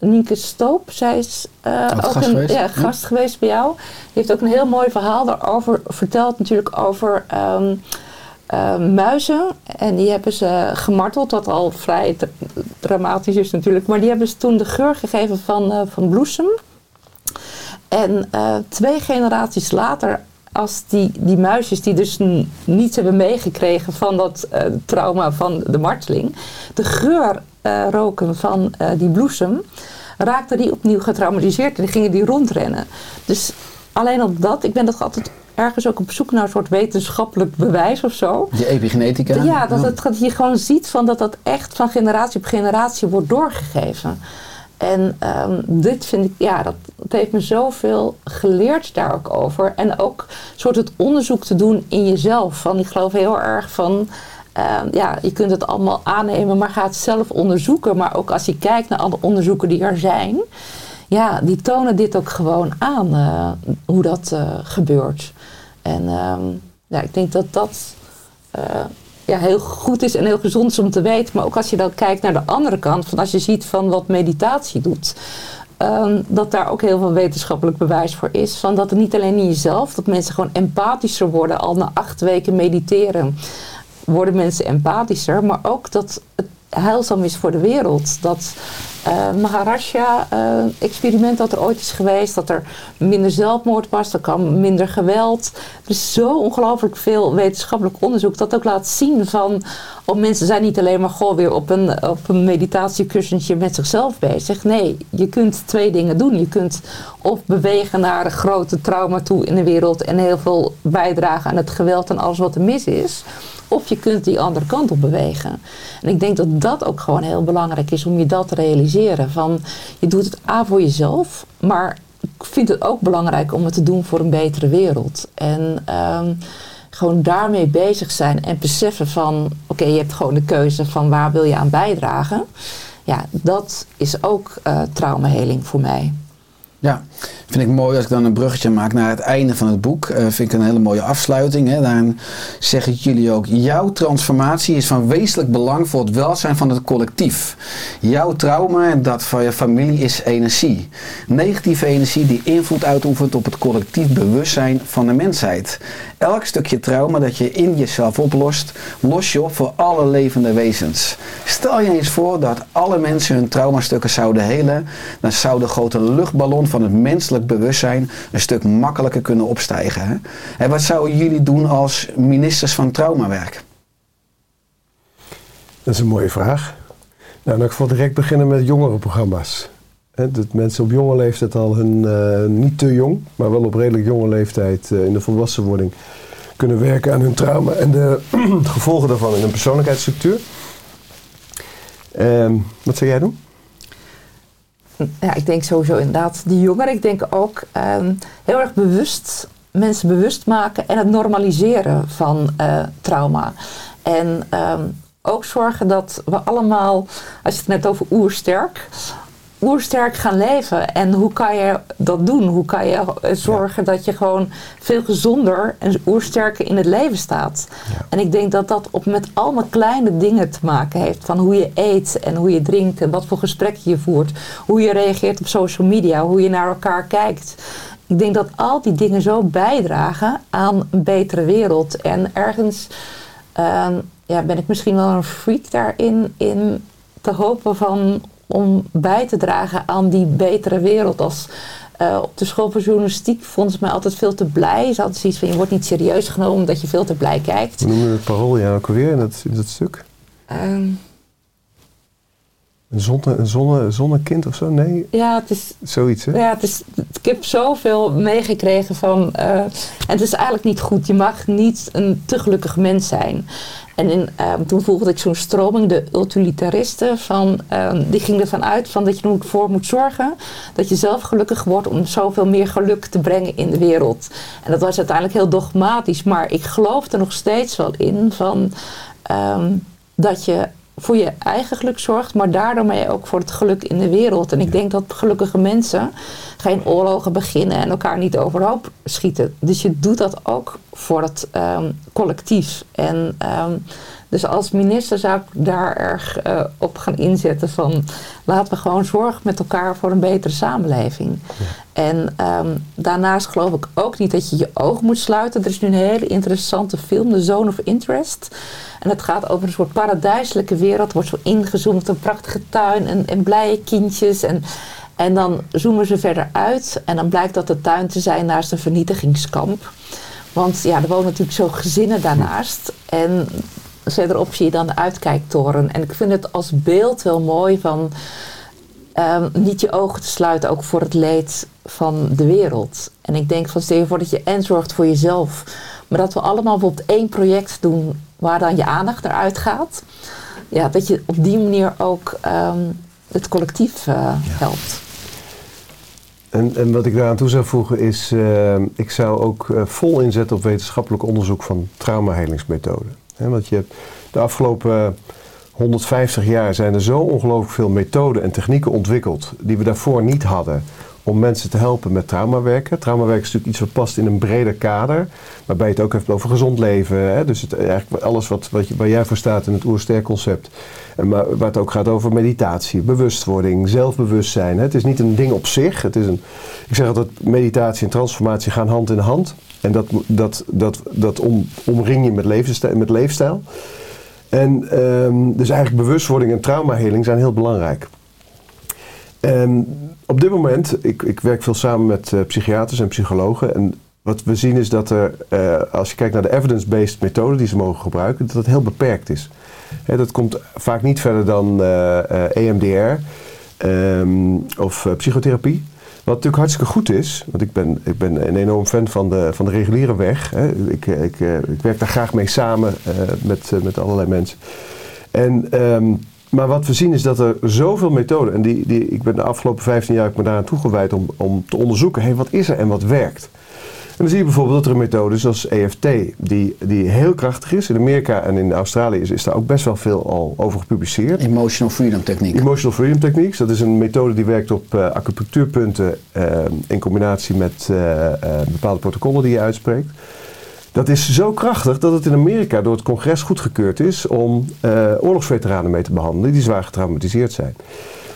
Nienke Stoop, zij is eh, ook gast een geweest? ja, Ja. gast geweest bij jou. Die heeft ook een heel mooi verhaal daarover verteld, natuurlijk over ehm, eh, muizen. En die hebben ze gemarteld, wat al vrij dra- dramatisch is natuurlijk. Maar die hebben ze toen de geur gegeven van, van bloesem. En eh, twee generaties later als die, die muisjes die dus niets hebben meegekregen van dat eh, trauma van de marteling, de geur eh, roken van die bloesem, raakten die opnieuw getraumatiseerd en gingen die rondrennen. Dus alleen op dat, ik ben toch altijd ergens ook op zoek naar een soort wetenschappelijk bewijs of zo. Die epigenetica. Ja, dat, het, dat je gewoon ziet van dat dat echt van generatie op generatie wordt doorgegeven. En ehm, dit vind ik, ja, dat, heeft me zoveel geleerd daar ook over. En ook soort het onderzoek te doen in jezelf. Van, ik geloof heel erg van, ehm, ja, je kunt het allemaal aannemen, maar ga het zelf onderzoeken. Maar ook als je kijkt naar alle onderzoeken die er zijn, ja, die tonen dit ook gewoon aan, eh, hoe dat eh, gebeurt. En ehm, ja, ik denk dat dat eh, ja, heel goed is en heel gezond is om te weten. Maar ook als je dan kijkt naar de andere kant, van als je ziet van wat meditatie doet. ehm, dat daar ook heel veel wetenschappelijk bewijs voor is. Van dat het niet alleen in jezelf, dat mensen gewoon empathischer worden. Al na acht weken mediteren worden mensen empathischer. Maar ook dat het heilzaam is voor de wereld. Dat eh Maharaja-experiment dat er ooit is geweest. Dat er minder zelfmoord was. Er kwam minder geweld. Er is zo ongelooflijk veel wetenschappelijk onderzoek. Dat ook laat zien van... Oh, mensen zijn niet alleen maar goh, weer op een, op een meditatiekussentje met zichzelf bezig. Nee, je kunt twee dingen doen. Je kunt of bewegen naar grote trauma toe in de wereld... en heel veel bijdragen aan het geweld en alles wat er mis is... Of je kunt die andere kant op bewegen. En ik denk dat dat ook gewoon heel belangrijk is om je dat te realiseren. Van, je doet het A voor jezelf, maar ik vind het ook belangrijk om het te doen voor een betere wereld. En ehm, gewoon daarmee bezig zijn en beseffen van... oké, je hebt gewoon de keuze van waar wil je aan bijdragen. Ja, dat is ook eh traumaheling voor mij. Ja, vind ik mooi als ik dan een bruggetje maak naar het einde van het boek. Eh, vind ik een hele mooie afsluiting. Hè. Daarin zeggen jullie ook: jouw transformatie is van wezenlijk belang voor het welzijn van het collectief. Jouw trauma en dat van je familie is energie. Negatieve energie die invloed uitoefent op het collectief bewustzijn van de mensheid. Elk stukje trauma dat je in jezelf oplost, los je op voor alle levende wezens. Stel je eens voor dat alle mensen hun traumastukken zouden helen, dan zou de grote luchtballon van het menselijk bewustzijn een stuk makkelijker kunnen opstijgen. Hè? En wat zouden jullie doen als ministers van traumawerk? Dat is een mooie vraag. Nou, dan ik wil direct beginnen met jongerenprogramma's. Dat mensen op jonge leeftijd al hun, eh, niet te jong, maar wel op redelijk jonge leeftijd eh, in de volwassenwording kunnen werken aan hun trauma en de gevolgen daarvan in hun persoonlijkheidsstructuur. Ehm, wat zou jij doen? Ja, ik denk sowieso inderdaad die jongeren. Ik denk ook ehm, heel erg bewust, mensen bewust maken en het normaliseren van eh, trauma. En ehm, ook zorgen dat we allemaal, als je het net over oersterk, oersterk gaan leven. En hoe kan je dat doen? Hoe kan je zorgen dat je gewoon veel gezonder en oersterker in het leven staat? Ja. En ik denk dat dat op met allemaal kleine dingen te maken heeft. Van hoe je eet en hoe je drinkt en wat voor gesprekken je voert. Hoe je reageert op social media, hoe je naar elkaar kijkt. Ik denk dat al die dingen zo bijdragen aan een betere wereld. En ergens ehm, ja, ben ik misschien wel een freak daarin in te hopen van om bij te dragen aan die betere wereld. Als eh, op de school voor journalistiek vonden ze mij altijd veel te blij. Ze hadden zoiets van je wordt niet serieus genomen omdat je veel te blij kijkt. We noemen het parool ja ook alweer in dat, in dat stuk. Ehm, Een, zonne, een zonne, zonnekind of zo? Nee, ja, het is, zoiets hè? Ja, het is, ik heb zoveel meegekregen van. eh, en het is eigenlijk niet goed. Je mag niet een te gelukkig mens zijn. En in, ehm, toen volgde ik zo'n stroming, de utilitaristen, van, ehm, die ging ervan uit van dat je ervoor moet zorgen dat je zelf gelukkig wordt om zoveel meer geluk te brengen in de wereld. En dat was uiteindelijk heel dogmatisch, maar ik geloof er nog steeds wel in van ehm, dat je voor je eigen geluk zorgt, maar daardoor mee ook voor het geluk in de wereld. En ik denk dat gelukkige mensen geen oorlogen beginnen en elkaar niet overhoop schieten. Dus je doet dat ook voor het ehm, collectief. En ehm, dus als minister zou ik daar erg eh, op gaan inzetten van laten we gewoon zorgen met elkaar voor een betere samenleving. En ehm, daarnaast geloof ik ook niet dat je je ogen moet sluiten. Er is nu een hele interessante film, The Zone of Interest. En het gaat over een soort paradijselijke wereld. Er wordt zo ingezoomd, een prachtige tuin en, en blije kindjes. En, en dan zoomen ze verder uit. En dan blijkt dat de tuin te zijn naast een vernietigingskamp. Want ja, er wonen natuurlijk zo gezinnen daarnaast. En verderop zie je dan de uitkijktoren. En ik vind het als beeld wel mooi van ehm, niet je ogen te sluiten, ook voor het leed van de wereld. En ik denk van stel je voor dat je en zorgt voor jezelf, maar dat we allemaal bijvoorbeeld één project doen waar dan je aandacht naar uitgaat. Ja, dat je op die manier ook ehm, het collectief eh, helpt. En, en wat ik daaraan toe zou voegen is, eh, ik zou ook eh, vol inzetten op wetenschappelijk onderzoek van traumahelingsmethoden. Want je hebt de afgelopen 150 jaar zijn er zo ongelooflijk veel methoden en technieken ontwikkeld die we daarvoor niet hadden om mensen te helpen met traumawerken. Traumawerk is natuurlijk iets wat past in een breder kader, waarbij je het ook hebt over gezond leven. Hè? Dus het, eigenlijk alles wat, wat je, waar jij voor staat in het oersterconcept. En maar, waar het ook gaat over meditatie, bewustwording, zelfbewustzijn. Hè? Het is niet een ding op zich. Het is een, ik zeg altijd, meditatie en transformatie gaan hand in hand. En dat, dat, dat, dat om, omring je met leefstijl. Met leefstijl. En ehm, dus eigenlijk bewustwording en traumaheling zijn heel belangrijk. Op dit moment, ik, ik werk veel samen met uh, psychiaters en psychologen. En wat we zien is dat er, uh, als je kijkt naar de evidence-based methode die ze mogen gebruiken, dat het heel beperkt is. Dat komt vaak niet verder dan EMDR um, of psychotherapie. Wat natuurlijk hartstikke goed is, want ik ben, ik ben een enorm fan van de, van de reguliere weg. Hè. Ik, ik, ik werk daar graag mee samen met, met allerlei mensen. En um, maar wat we zien is dat er zoveel methoden, en die, die, ik ben de afgelopen 15 jaar me daaraan toegewijd om, om te onderzoeken, hey, wat is er en wat werkt. En dan zie je bijvoorbeeld dat er een methode is zoals EFT, die, die heel krachtig is. In Amerika en in Australië is, is daar ook best wel veel al over gepubliceerd. Emotional Freedom Techniek. Emotional Freedom Techniques. Dat is een methode die werkt op uh, acupunctuurpunten uh, in combinatie met uh, bepaalde protocollen die je uitspreekt. Dat is zo krachtig dat het in Amerika door het congres goedgekeurd is om uh, oorlogsveteranen mee te behandelen die zwaar getraumatiseerd zijn.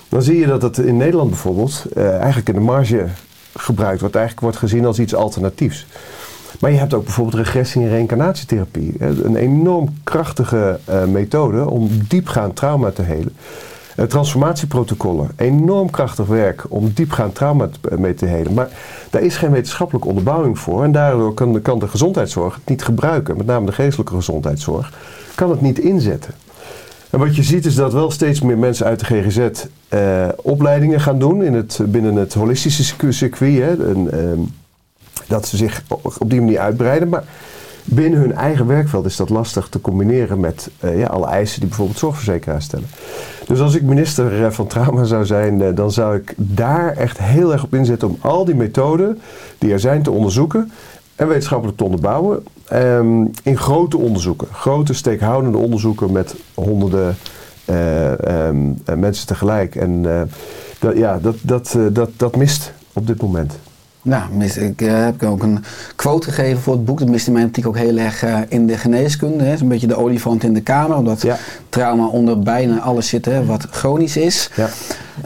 Dan zie je dat het in Nederland bijvoorbeeld uh, eigenlijk in de marge gebruikt wordt, eigenlijk wordt gezien als iets alternatiefs. Maar je hebt ook bijvoorbeeld regressie- en reïncarnatietherapie. Een enorm krachtige uh, methode om diepgaand trauma te helen. Uh, transformatieprotocollen, enorm krachtig werk om diepgaand trauma mee te helen. Maar daar is geen wetenschappelijke onderbouwing voor. En daardoor kan kan de gezondheidszorg het niet gebruiken. Met name de geestelijke gezondheidszorg kan het niet inzetten. En wat je ziet is dat wel steeds meer mensen uit de GGZ uh, opleidingen gaan doen in het, binnen het holistische circuit. Hè, en, uh, dat ze zich op die manier uitbreiden. Maar binnen hun eigen werkveld is dat lastig te combineren met uh, ja, alle eisen die bijvoorbeeld zorgverzekeraars stellen. Dus als ik minister van Trauma zou zijn, dan zou ik daar echt heel erg op inzetten om al die methoden die er zijn te onderzoeken en wetenschappelijk te onderbouwen um, in grote onderzoeken. Grote steekhoudende onderzoeken met honderden uh, um, mensen tegelijk. En dat, ja, dat, dat, dat, dat mist op dit moment. Nou, ik uh, heb ook een quote gegeven voor het boek. Dat mist in mijn optiek ook heel erg uh, in de geneeskunde. Het is een beetje de olifant in de kamer. Omdat ja. trauma onder bijna alles zit hè, wat chronisch is. Ja.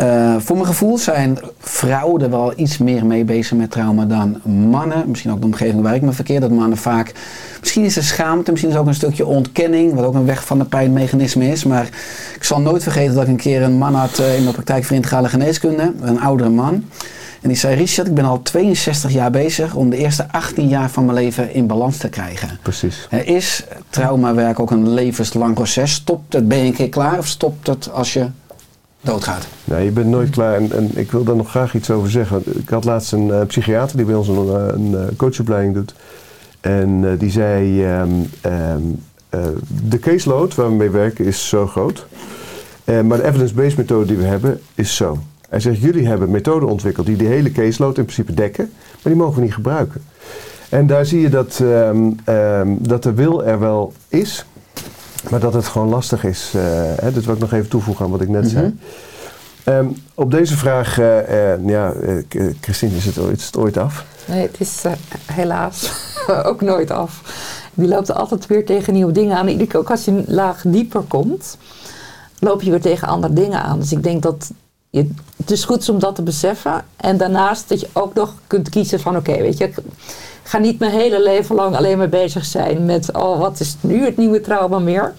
Uh, voor mijn gevoel zijn vrouwen er wel iets meer mee bezig met trauma dan mannen. Misschien ook de omgeving waar ik me verkeer. Dat mannen vaak... Misschien is er schaamte, misschien is er ook een stukje ontkenning. Wat ook een weg van de pijnmechanisme is. Maar ik zal nooit vergeten dat ik een keer een man had in de praktijk voor integrale geneeskunde. Een oudere man. En die zei, Richard, ik ben al 62 jaar bezig om de eerste 18 jaar van mijn leven in balans te krijgen. Precies. Is traumawerk ook een levenslang proces? Stopt het, ben je een keer klaar of stopt het als je doodgaat? Nee, je bent nooit klaar. En, ik wil daar nog graag iets over zeggen. Ik had laatst een uh, psychiater die bij ons een, een uh, coachopleiding doet. En uh, die zei, um, um, de caseload waar we mee werken is zo groot. maar de evidence-based methode die we hebben is zo. Hij zegt, jullie hebben methoden ontwikkeld die de hele caseload in principe dekken, maar die mogen we niet gebruiken. En daar zie je dat, um, um, dat de wil er wel is, maar dat het gewoon lastig is. Uh, hè, dat wil ik nog even toevoegen aan wat ik net mm -hmm. zei. Um, op deze vraag, uh, uh, ja, Christine, is het, ooit, is het ooit af? Nee, het is helaas ook nooit af. Die loopt altijd weer tegen nieuwe dingen aan. Ik ook als je een laag dieper komt, loop je weer tegen andere dingen aan. Dus ik denk dat je, het is goed om dat te beseffen. En daarnaast dat je ook nog kunt kiezen van oké, okay, weet je, ga niet mijn hele leven lang alleen maar bezig zijn met oh, wat is nu het nieuwe trauma meer.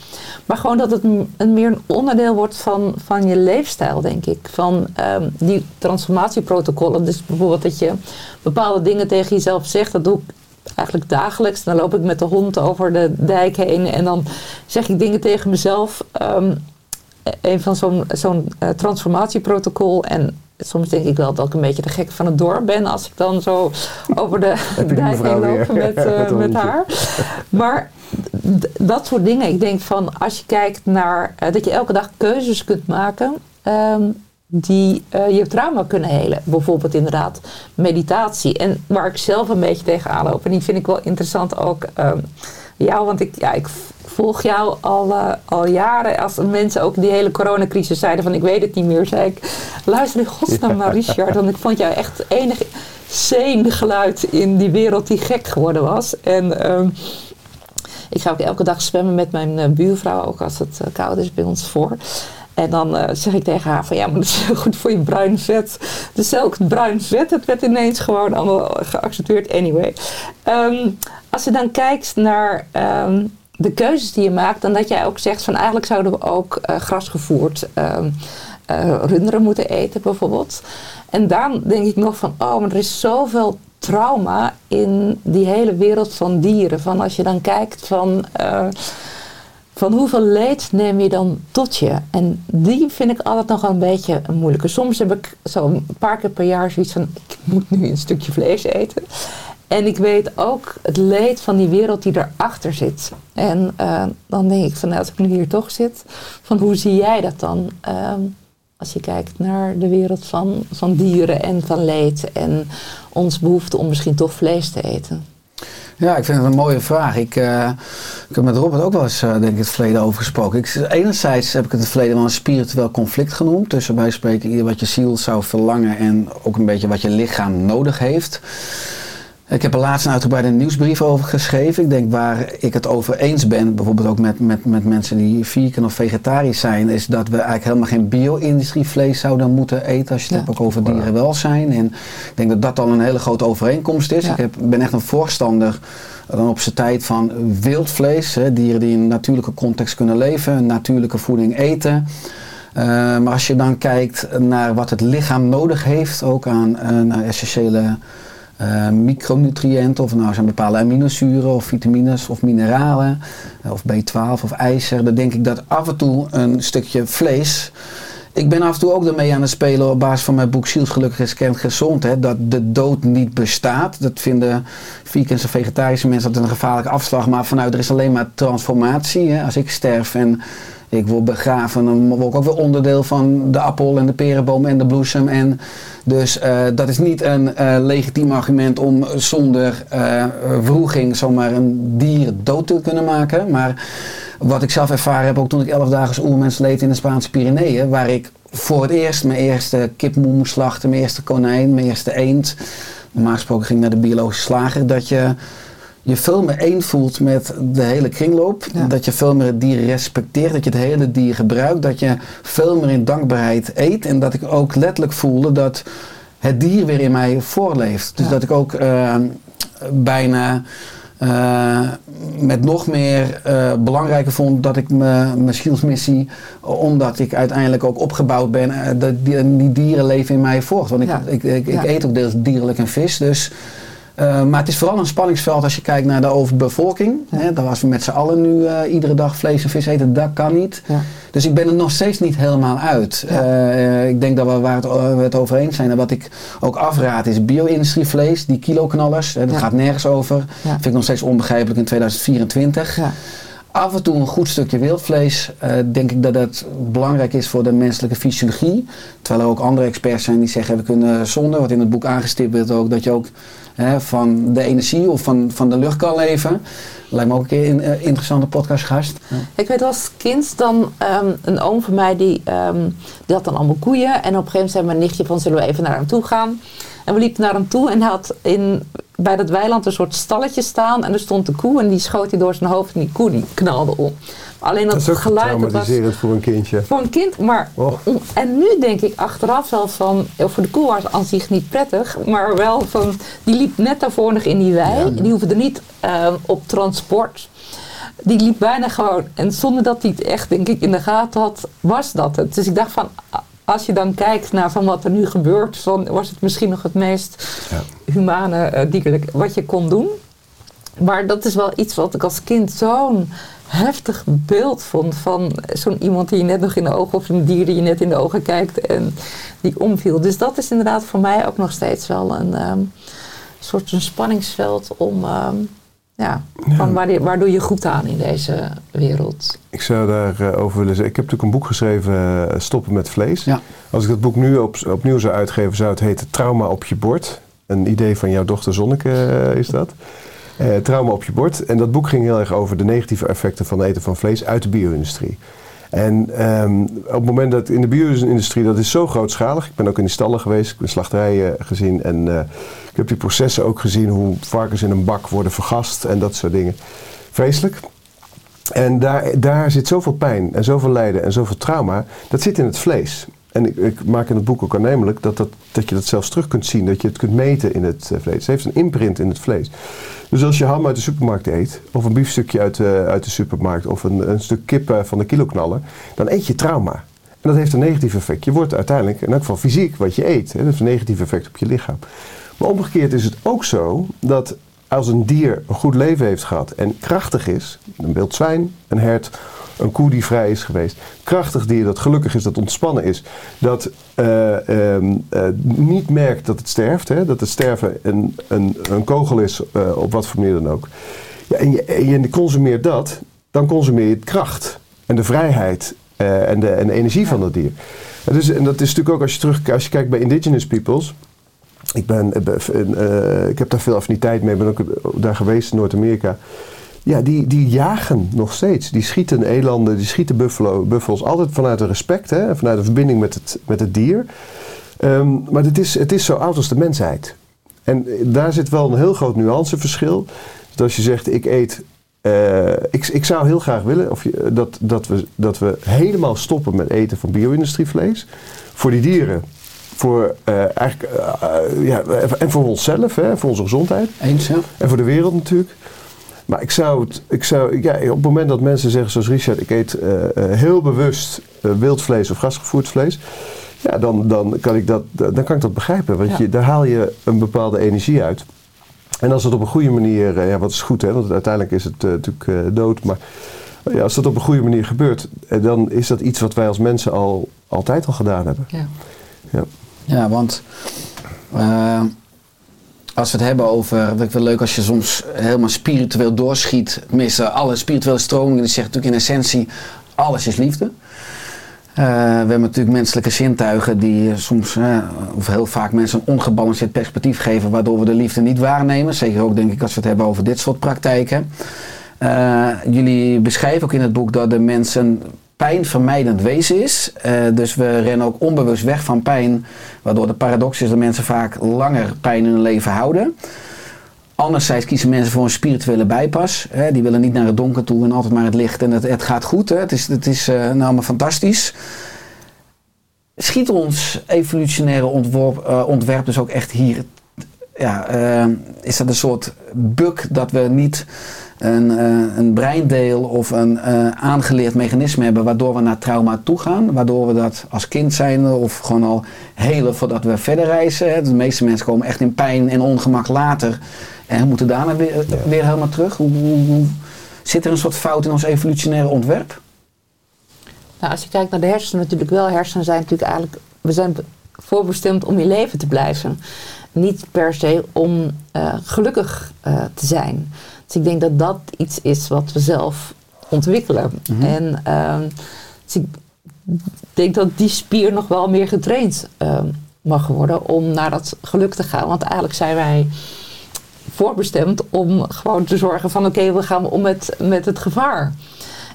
Maar gewoon dat het een, meer een onderdeel wordt van, van je leefstijl, denk ik. Van um, die transformatieprotocollen. Dus bijvoorbeeld dat je bepaalde dingen tegen jezelf zegt. Dat doe ik eigenlijk dagelijks. Dan loop ik met de hond over de dijk heen en dan zeg ik dingen tegen mezelf. Ehm, een van zo'n zo'n eh, transformatieprotocol. En soms denk ik wel dat ik een beetje de gek van het dorp ben als ik dan zo over de dijk heen loop met, eh, Met haar. Maar dat soort dingen. Ik denk van als je kijkt naar eh, dat je elke dag keuzes kunt maken. ehm, die eh, je trauma kunnen helen. Bijvoorbeeld inderdaad meditatie. En waar ik zelf een beetje tegenaan loop. En die vind ik wel interessant ook ehm, jou. Want ik, ja, ik volg jou al, eh, al jaren. Als mensen ook die hele coronacrisis zeiden van ik weet het niet meer. Zei ik luister in godsnaam naar Richard. Want ik vond jou echt het enige sane geluid in die wereld die gek geworden was. En... ehm, ik ga ook elke dag zwemmen met mijn eh, buurvrouw, ook als het eh, koud is bij ons voor. En dan eh, zeg ik tegen haar van ja, maar dat is goed voor je bruin vet. Dus ook het bruin vet, het werd ineens gewoon allemaal geaccepteerd anyway. Ehm, als je dan kijkt naar ehm, de keuzes die je maakt, dan dat jij ook zegt van eigenlijk zouden we ook eh, grasgevoerd ehm, eh, runderen moeten eten bijvoorbeeld. En dan denk ik nog van oh, maar er is zoveel trauma in die hele wereld van dieren. Van als je dan kijkt van, van hoeveel leed neem je dan tot je. En die vind ik altijd nog wel een beetje moeilijke. Soms heb ik zo een paar keer per jaar zoiets van ik moet nu een stukje vlees eten. En ik weet ook het leed van die wereld die erachter zit. En eh, dan denk ik van nou, als ik nu hier toch zit, van hoe zie jij dat dan? Ehm, als je kijkt naar de wereld van, van dieren en van leed en ons behoefte om misschien toch vlees te eten. Ja, ik vind het een mooie vraag. Ik, eh, ik heb met Robert ook wel eens eh, denk ik, het verleden over gesproken. Ik, enerzijds heb ik het het verleden wel een spiritueel conflict genoemd. Tussen bij spreken wat je ziel zou verlangen en ook een beetje wat je lichaam nodig heeft. Ik heb er laatst een uitgebreide nieuwsbrief over geschreven. Ik denk waar ik het over eens ben, bijvoorbeeld ook met, met, met mensen die vegan of vegetarisch zijn, is dat we eigenlijk helemaal geen bio-industrie vlees zouden moeten eten. Als je het Ja. hebt ook over dierenwelzijn. En ik denk dat dat al een hele grote overeenkomst is. Ja. Ik heb, ben echt een voorstander dan op zijn tijd van wild vlees. Hè, dieren die in een natuurlijke context kunnen leven, natuurlijke voeding eten. Eh, maar als je dan kijkt naar wat het lichaam nodig heeft, ook aan naar essentiële eh, micronutriënten, of nou zijn bepaalde aminozuren of vitamines of mineralen, eh, of B12 of ijzer, dan denk ik dat af en toe een stukje vlees. Ik ben af en toe ook ermee aan het spelen op basis van mijn boek Ziels Gelukkig is Kent Gezond. Hè, dat de dood niet bestaat. Dat vinden vegans en vegetarische mensen altijd een gevaarlijke afslag. Maar vanuit er is alleen maar transformatie. Hè. Als ik sterf en ik word begraven, dan word ik ook weer onderdeel van de appel en de perenboom en de bloesem. En dus eh, dat is niet een eh, legitiem argument om zonder eh wroeging zomaar een dier dood te kunnen maken. Maar wat ik zelf ervaren heb, ook toen ik elf dagen als oermens leed in de Spaanse Pyreneeën, waar ik voor het eerst mijn eerste kip moest slachten, mijn eerste konijn, mijn eerste eend. Normaal gesproken ging ik naar de biologische slager, dat je je veel meer één voelt met de hele kringloop. Ja. Dat je veel meer het dier respecteert, dat je het hele dier gebruikt, dat je veel meer in dankbaarheid eet. En dat ik ook letterlijk voelde dat het dier weer in mij voorleeft. Dus Ja. dat ik ook eh, bijna eh, met nog meer eh, belangrijker vond dat ik me- mijn zielsmissie, omdat ik uiteindelijk ook opgebouwd ben, eh, dat die, die dieren leven in mij voort. Want ik, Ja. ik, ik, Ja. ik eet ook deels dierlijk en vis. Dus, eh, maar het is vooral een spanningsveld als je kijkt naar de overbevolking. Ja. Hè, dat als we met z'n allen nu eh, iedere dag vlees en vis eten, dat kan niet. Ja. Dus ik ben er nog steeds niet helemaal uit. Ja. Eh, ik denk dat we waar het, we het over eens zijn. En wat ik ook afraad is bio-industrievlees, die kiloknallers. Hè, dat gaat nergens over. Vind ik nog steeds onbegrijpelijk in 2024. Ja. Af en toe een goed stukje wildvlees. denk ik dat dat belangrijk is voor de menselijke fysiologie. Terwijl er ook andere experts zijn die zeggen we kunnen zonder, wat in het boek aangestipt wordt ook, dat je ook hè, van de energie of van, van de lucht kan leven. Lijkt me ook een keer een eh, interessante podcastgast. Ik weet als kind dan ehm, een oom van mij die, ehm, die had dan allemaal koeien. En op een gegeven moment zei mijn nichtje van zullen we even naar hem toe gaan. En we liepen naar hem toe en hij had in, bij dat weiland een soort stalletje staan. En er stond de koe en die schoot hij door zijn hoofd en die koe die knalde om. Alleen dat, Dat is ook geluid dat was traumatiserend voor een kindje. voor een kind. Maar. En nu denk ik achteraf wel van, eh, voor de koe was het aan zich niet prettig. Maar wel van, die liep net daarvoor nog in die wei. Die hoefde er niet ehm, op transport. Die liep bijna gewoon, en zonder dat hij het echt denk ik in de gaten had, was dat het. Dus ik dacht van, als je dan kijkt naar van wat er nu gebeurt, van, was het misschien nog het meest Ja. humane, dierlijk wat je kon doen. maar dat is wel iets wat ik als kind zo'n heftig beeld vond van zo'n iemand die je net nog in de ogen, of een dier die je net in de ogen kijkt en die omviel. Dus dat is inderdaad voor mij ook nog steeds wel een ehm, soort een spanningsveld om, ehm, ja, van waar, doe je goed aan in deze wereld? Ik zou daarover over willen zeggen. Ik heb natuurlijk een boek geschreven, eh, Stoppen met vlees. Ja. Als ik dat boek nu op, opnieuw zou uitgeven, zou het heten Trauma op je bord. Een idee van jouw dochter Zonneke eh, is dat. Eh, trauma op je bord. En dat boek ging heel erg over de negatieve effecten van het eten van vlees uit de bio-industrie. En ehm, op het moment dat in de bio-industrie, dat is zo grootschalig. Ik ben ook in die stallen geweest, ik heb slachterijen gezien. En eh, ik heb die processen ook gezien, hoe varkens in een bak worden vergast en dat soort dingen. Vreselijk. En daar, daar zit zoveel pijn en zoveel lijden en zoveel trauma. Dat zit in het vlees. En ik, ik maak in het boek ook aannemelijk dat, dat, dat je dat zelfs terug kunt zien. Dat je het kunt meten in het eh, vlees. Het heeft een imprint in het vlees. Dus als je ham uit de supermarkt eet, of een biefstukje uit de, uit de supermarkt, of een, een stuk kip eh, van de kiloknaller, dan eet je trauma. En dat heeft een negatief effect. Je wordt uiteindelijk, in elk geval fysiek, wat je eet. Hè, dat heeft een negatief effect op je lichaam. Maar omgekeerd is het ook zo dat als een dier een goed leven heeft gehad en krachtig is, een wild zwijn, een hert, een koe die vrij is geweest, krachtig dier dat gelukkig is, dat ontspannen is, dat eh, ehm, eh, niet merkt dat het sterft, hè, dat het sterven een, een, een kogel is, eh, op wat voor manier dan ook. Ja, en, je, en je consumeert dat, dan consumeer je het kracht en de vrijheid en, de, en energie van dat dier. En, dus, en dat is natuurlijk ook als je terug als je kijkt bij indigenous peoples. Ik, ben, ik heb daar veel affiniteit mee, ben ook daar geweest in Noord-Amerika. Ja, die, die jagen nog steeds. Die schieten elanden, die schieten buffalo, buffels. Altijd vanuit een respect, hè, vanuit een verbinding met het, met het dier. Ehm, maar het is, het is zo oud als de mensheid. En daar zit wel een heel groot nuanceverschil. Dus als je zegt, ik eet... eh, ik, ik zou heel graag willen of je, dat, dat, we, dat we helemaal stoppen met eten van bio-industrievlees. Voor die dieren. Voor, eh, eigenlijk, eh, eh, ja, en voor onszelf, hè, voor onze gezondheid. Eens, ja? En voor de wereld natuurlijk. Maar ik zou het, ik zou, ja, op het moment dat mensen zeggen zoals Richard, ik eet eh, eh, heel bewust eh, wild vlees of gasgevoerd vlees. Ja, dan, dan, kan ik dat, dan kan ik dat begrijpen. Want Ja. je, daar haal je een bepaalde energie uit. En als het op een goede manier, eh, ja, wat is goed hè, want uiteindelijk is het natuurlijk eh, dood. Maar ja, als dat op een goede manier gebeurt, dan is dat iets wat wij als mensen al altijd al gedaan hebben. Ja. Ja. Ja, want als we het hebben over, wat ik wel leuk als je soms helemaal spiritueel doorschiet, tenminste alle spirituele stromingen, die zeggen natuurlijk in essentie, alles is liefde. Eh, we hebben natuurlijk menselijke zintuigen die soms, eh, of heel vaak mensen een ongebalanceerd perspectief geven, waardoor we de liefde niet waarnemen. Zeker ook denk ik als we het hebben over dit soort praktijken. Eh, jullie beschrijven ook in het boek dat de mens een pijnvermijdend wezen is. Eh, dus we rennen ook onbewust weg van pijn, waardoor de paradox is dat mensen vaak langer pijn in hun leven houden. Anderzijds kiezen mensen voor een spirituele bijpas. Hè. Die willen niet naar het donker toe en altijd maar het licht en het, het gaat goed. Hè. Het is, het is eh, nou maar fantastisch. Schiet ons evolutionaire eh, ontwerp dus ook echt hier ja, is dat een soort bug dat we niet een, eh, een breindeel of een eh, aangeleerd mechanisme hebben waardoor we naar trauma toe gaan. Waardoor we dat als kind zijn of gewoon al helen voordat we verder reizen. hè. De meeste mensen komen echt in pijn en ongemak later en moeten daarna weer, weer helemaal terug. Hoe, hoe, hoe- zit er een soort fout in ons evolutionaire ontwerp? Nou, als je kijkt naar de hersenen, natuurlijk wel. Hersenen zijn natuurlijk eigenlijk, we zijn be- voorbestemd om in leven te blijven. Niet per se om eh, gelukkig eh, te zijn. Dus ik denk dat dat iets is wat we zelf ontwikkelen. En ehm, dus ik denk dat die spier nog wel meer getraind ehm, mag worden om naar dat geluk te gaan. Want eigenlijk zijn wij voorbestemd om gewoon te zorgen van oké, we gaan om met, met het gevaar.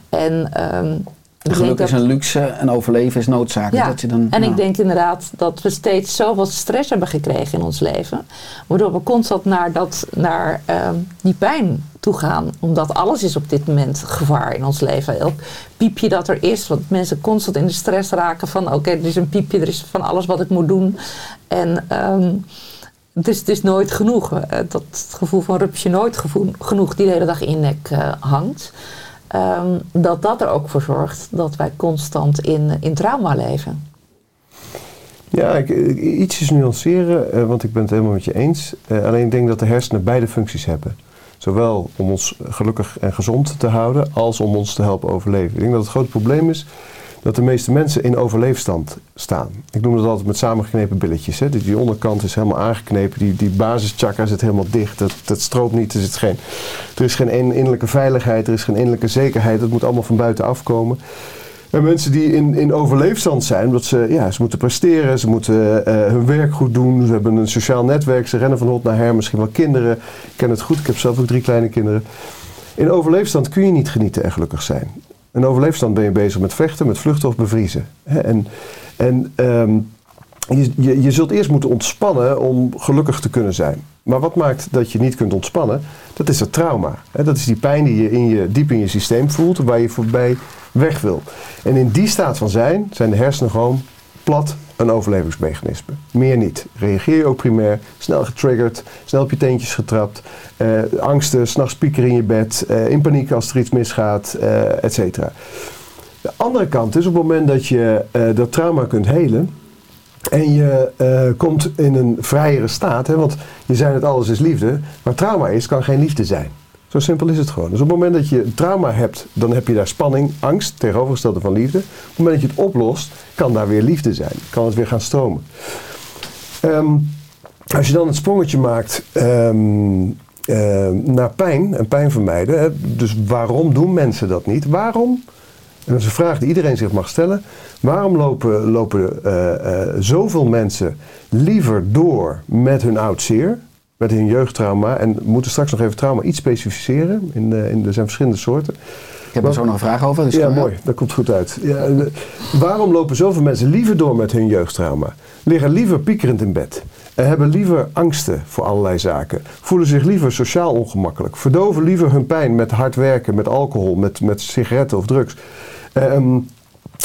En ehm, denk Geluk is een luxe en overleven is noodzakelijk. ja, Dat je dan, en nou, ik denk inderdaad dat we steeds zoveel stress hebben gekregen in ons leven. Waardoor we constant naar, dat, naar ehm, die pijn toe gaan. Omdat alles is op dit moment gevaar in ons leven. Elk piepje dat er is. Want mensen constant in de stress raken van... oké, er is een piepje, er is van alles wat ik moet doen. En ehm, het, is, het is nooit genoeg. Eh, Dat gevoel van rupsje nooit gevoel, genoeg die de hele dag in je nek eh, hangt. Ehm, dat dat er ook voor zorgt dat wij constant in, in trauma leven. Ja, ik- ietsjes nuanceren, eh, want ik ben het helemaal met je eens. Eh, alleen ik denk dat de hersenen beide functies hebben. Zowel om ons gelukkig en gezond te houden, als om ons te helpen overleven. Ik denk dat het grote probleem is dat de meeste mensen in overleefstand staan. Ik noem dat altijd met samengeknepen billetjes. Hè. Die onderkant is helemaal aangeknepen, die, die basischakra zit helemaal dicht, dat, dat stroopt niet, er, zit geen, er is geen in- innerlijke veiligheid, er is geen innerlijke zekerheid, het moet allemaal van buiten afkomen. En mensen die in, in overleefstand zijn, omdat ze, ja, ze moeten presteren, ze moeten eh, hun werk goed doen, ze hebben een sociaal netwerk, ze rennen van hot naar her, misschien wel kinderen. Ik ken het goed, ik heb zelf ook drie kleine kinderen. In overleefstand kun je niet genieten en gelukkig zijn. In overleefstand ben je bezig met vechten, met vluchten of bevriezen. En, en ehm, je, je, zult eerst moeten ontspannen om gelukkig te kunnen zijn. Maar wat maakt dat je niet kunt ontspannen? Dat is het trauma. Dat is die pijn die je, in je diep in je systeem voelt, waar je voorbij weg wil. En in die staat van zijn, zijn de hersenen gewoon plat een overlevingsmechanisme. Meer niet. Reageer je ook primair, snel getriggerd, snel op je teentjes getrapt, eh, angsten, s'nachts piekeren in je bed, eh, in paniek als er iets misgaat, eh et cetera. De andere kant is op het moment dat je eh, dat trauma kunt helen, en je komt in een vrijere staat, hè, want je zei het alles is liefde, maar trauma is, kan geen liefde zijn. Zo simpel is het gewoon. Dus op het moment dat je trauma hebt, dan heb je daar spanning, angst, tegenovergestelde van liefde. Op het moment dat je het oplost, kan daar weer liefde zijn. Kan het weer gaan stromen. Ehm, als je dan het sprongetje maakt ehm, eh, naar pijn en pijn vermijden. Dus waarom doen mensen dat niet? Waarom? En dat is een vraag die iedereen zich mag stellen. Waarom lopen, lopen eh, eh, zoveel mensen liever door met hun oud zeer, met hun jeugdtrauma? En we moeten straks nog even trauma iets specificeren. In, de, in, er zijn verschillende soorten. Ik heb er zo nog een vraag over. Dus Ja, mooi. Dat komt goed uit. Ja, eh, waarom lopen zoveel mensen liever door met hun jeugdtrauma? Liggen liever piekerend in bed? En hebben liever angsten voor allerlei zaken? Voelen zich liever sociaal ongemakkelijk? Verdoven liever hun pijn met hard werken, met alcohol, met, met sigaretten of drugs? Ehm,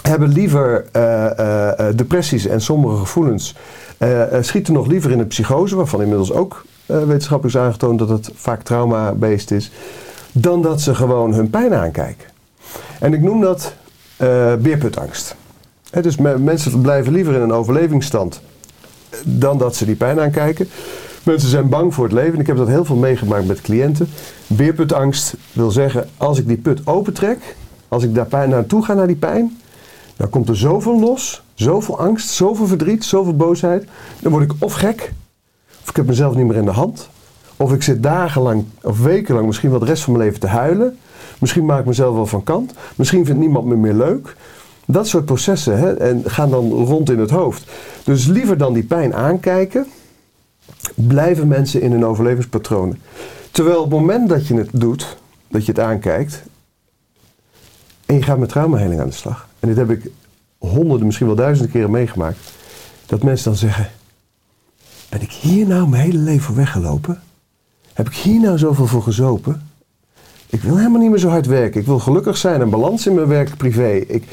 hebben liever eh, eh, eh, depressies en sombere gevoelens? Eh, eh, schieten nog liever in een psychose, waarvan inmiddels ook eh, wetenschappelijk is aangetoond dat het vaak trauma-based is, dan dat ze gewoon hun pijn aankijken. En ik noem dat eh beerputangst. Hè, dus me- mensen blijven liever in een overlevingsstand eh, dan dat ze die pijn aankijken. Mensen zijn bang voor het leven. Ik heb dat heel veel meegemaakt met cliënten. Beerputangst wil zeggen, als ik die put opentrek, als ik daar pijn naartoe ga naar die pijn, dan komt er zoveel los, zoveel angst, zoveel verdriet, zoveel boosheid. Dan word ik of gek, of ik heb mezelf niet meer in de hand. Of ik zit dagenlang of wekenlang, misschien wel de rest van mijn leven te huilen. Misschien maak ik mezelf wel van kant. Misschien vindt niemand me meer leuk. Dat soort processen hè, en gaan dan rond in het hoofd. Dus liever dan die pijn aankijken, blijven mensen in hun overlevingspatronen. Terwijl op het moment dat je het doet, dat je het aankijkt, en je gaat met traumaheling aan de slag. En dit heb ik honderden, misschien wel duizenden keren meegemaakt. Dat mensen dan zeggen, ben ik hier nou mijn hele leven voor weggelopen? Heb ik hier nou zoveel voor gezopen? Ik wil helemaal niet meer zo hard werken. Ik wil gelukkig zijn en balans in mijn werk privé. Ik,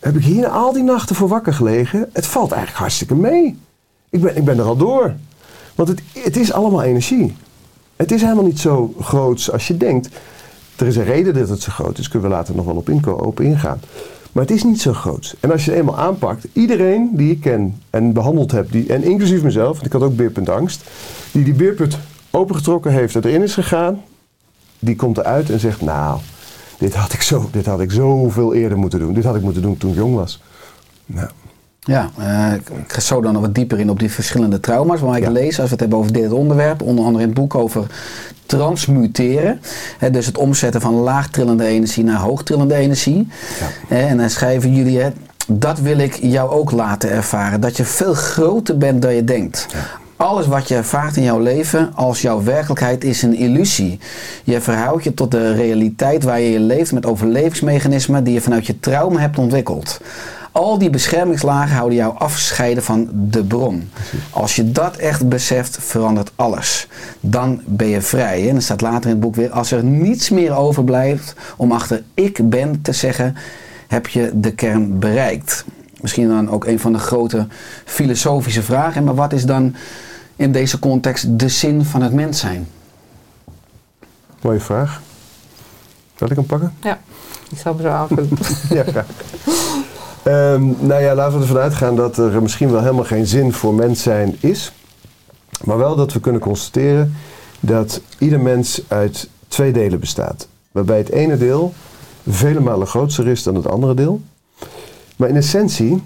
heb ik hier al die nachten voor wakker gelegen? Het valt eigenlijk hartstikke mee. Ik ben, ik ben er al door. Want het, het is allemaal energie. Het is helemaal niet zo groots als je denkt. Er is een reden dat het zo groot is. Kunnen we later nog wel op, op ingaan. Maar het is niet zo groot. En als je het eenmaal aanpakt, iedereen die ik ken en behandeld heb, die, en inclusief mezelf, want ik had ook beerpunt angst, die die beerput opengetrokken heeft en erin is gegaan, die komt eruit en zegt, nou, dit had ik, zo, dit had ik zoveel eerder moeten doen. Dit had ik moeten doen toen ik jong was. Nou, Ja, eh, ik ga zo dan nog wat dieper in op die verschillende trauma's. Maar ik Ja. lees, als we het hebben over dit onderwerp, onder andere in het boek over transmuteren. Hè, dus het omzetten van laagtrillende energie naar hoogtrillende energie. Hè, en dan schrijven jullie, hè, dat wil ik jou ook laten ervaren. Dat je veel groter bent dan je denkt. Alles wat je ervaart in jouw leven als jouw werkelijkheid is een illusie. Je verhoudt je tot de realiteit waar je leeft met overlevingsmechanismen die je vanuit je trauma hebt ontwikkeld. Al die beschermingslagen houden jou afscheiden van de bron. Als je dat echt beseft, verandert alles. Dan ben je vrij. hè. En er staat later in het boek weer: als er niets meer overblijft om achter ik ben te zeggen, heb je de kern bereikt. Misschien dan ook een van de grote filosofische vragen. Maar wat is dan in deze context de zin van het mens zijn? mooie vraag. Zal ik hem pakken? Ja, ik zal hem zo aanvullen. ja, graag. Ehm, nou ja, laten we ervan uitgaan dat er misschien wel helemaal geen zin voor mens zijn is. Maar wel dat we kunnen constateren dat ieder mens uit twee delen bestaat. Waarbij het ene deel vele malen groter is dan het andere deel. Maar in essentie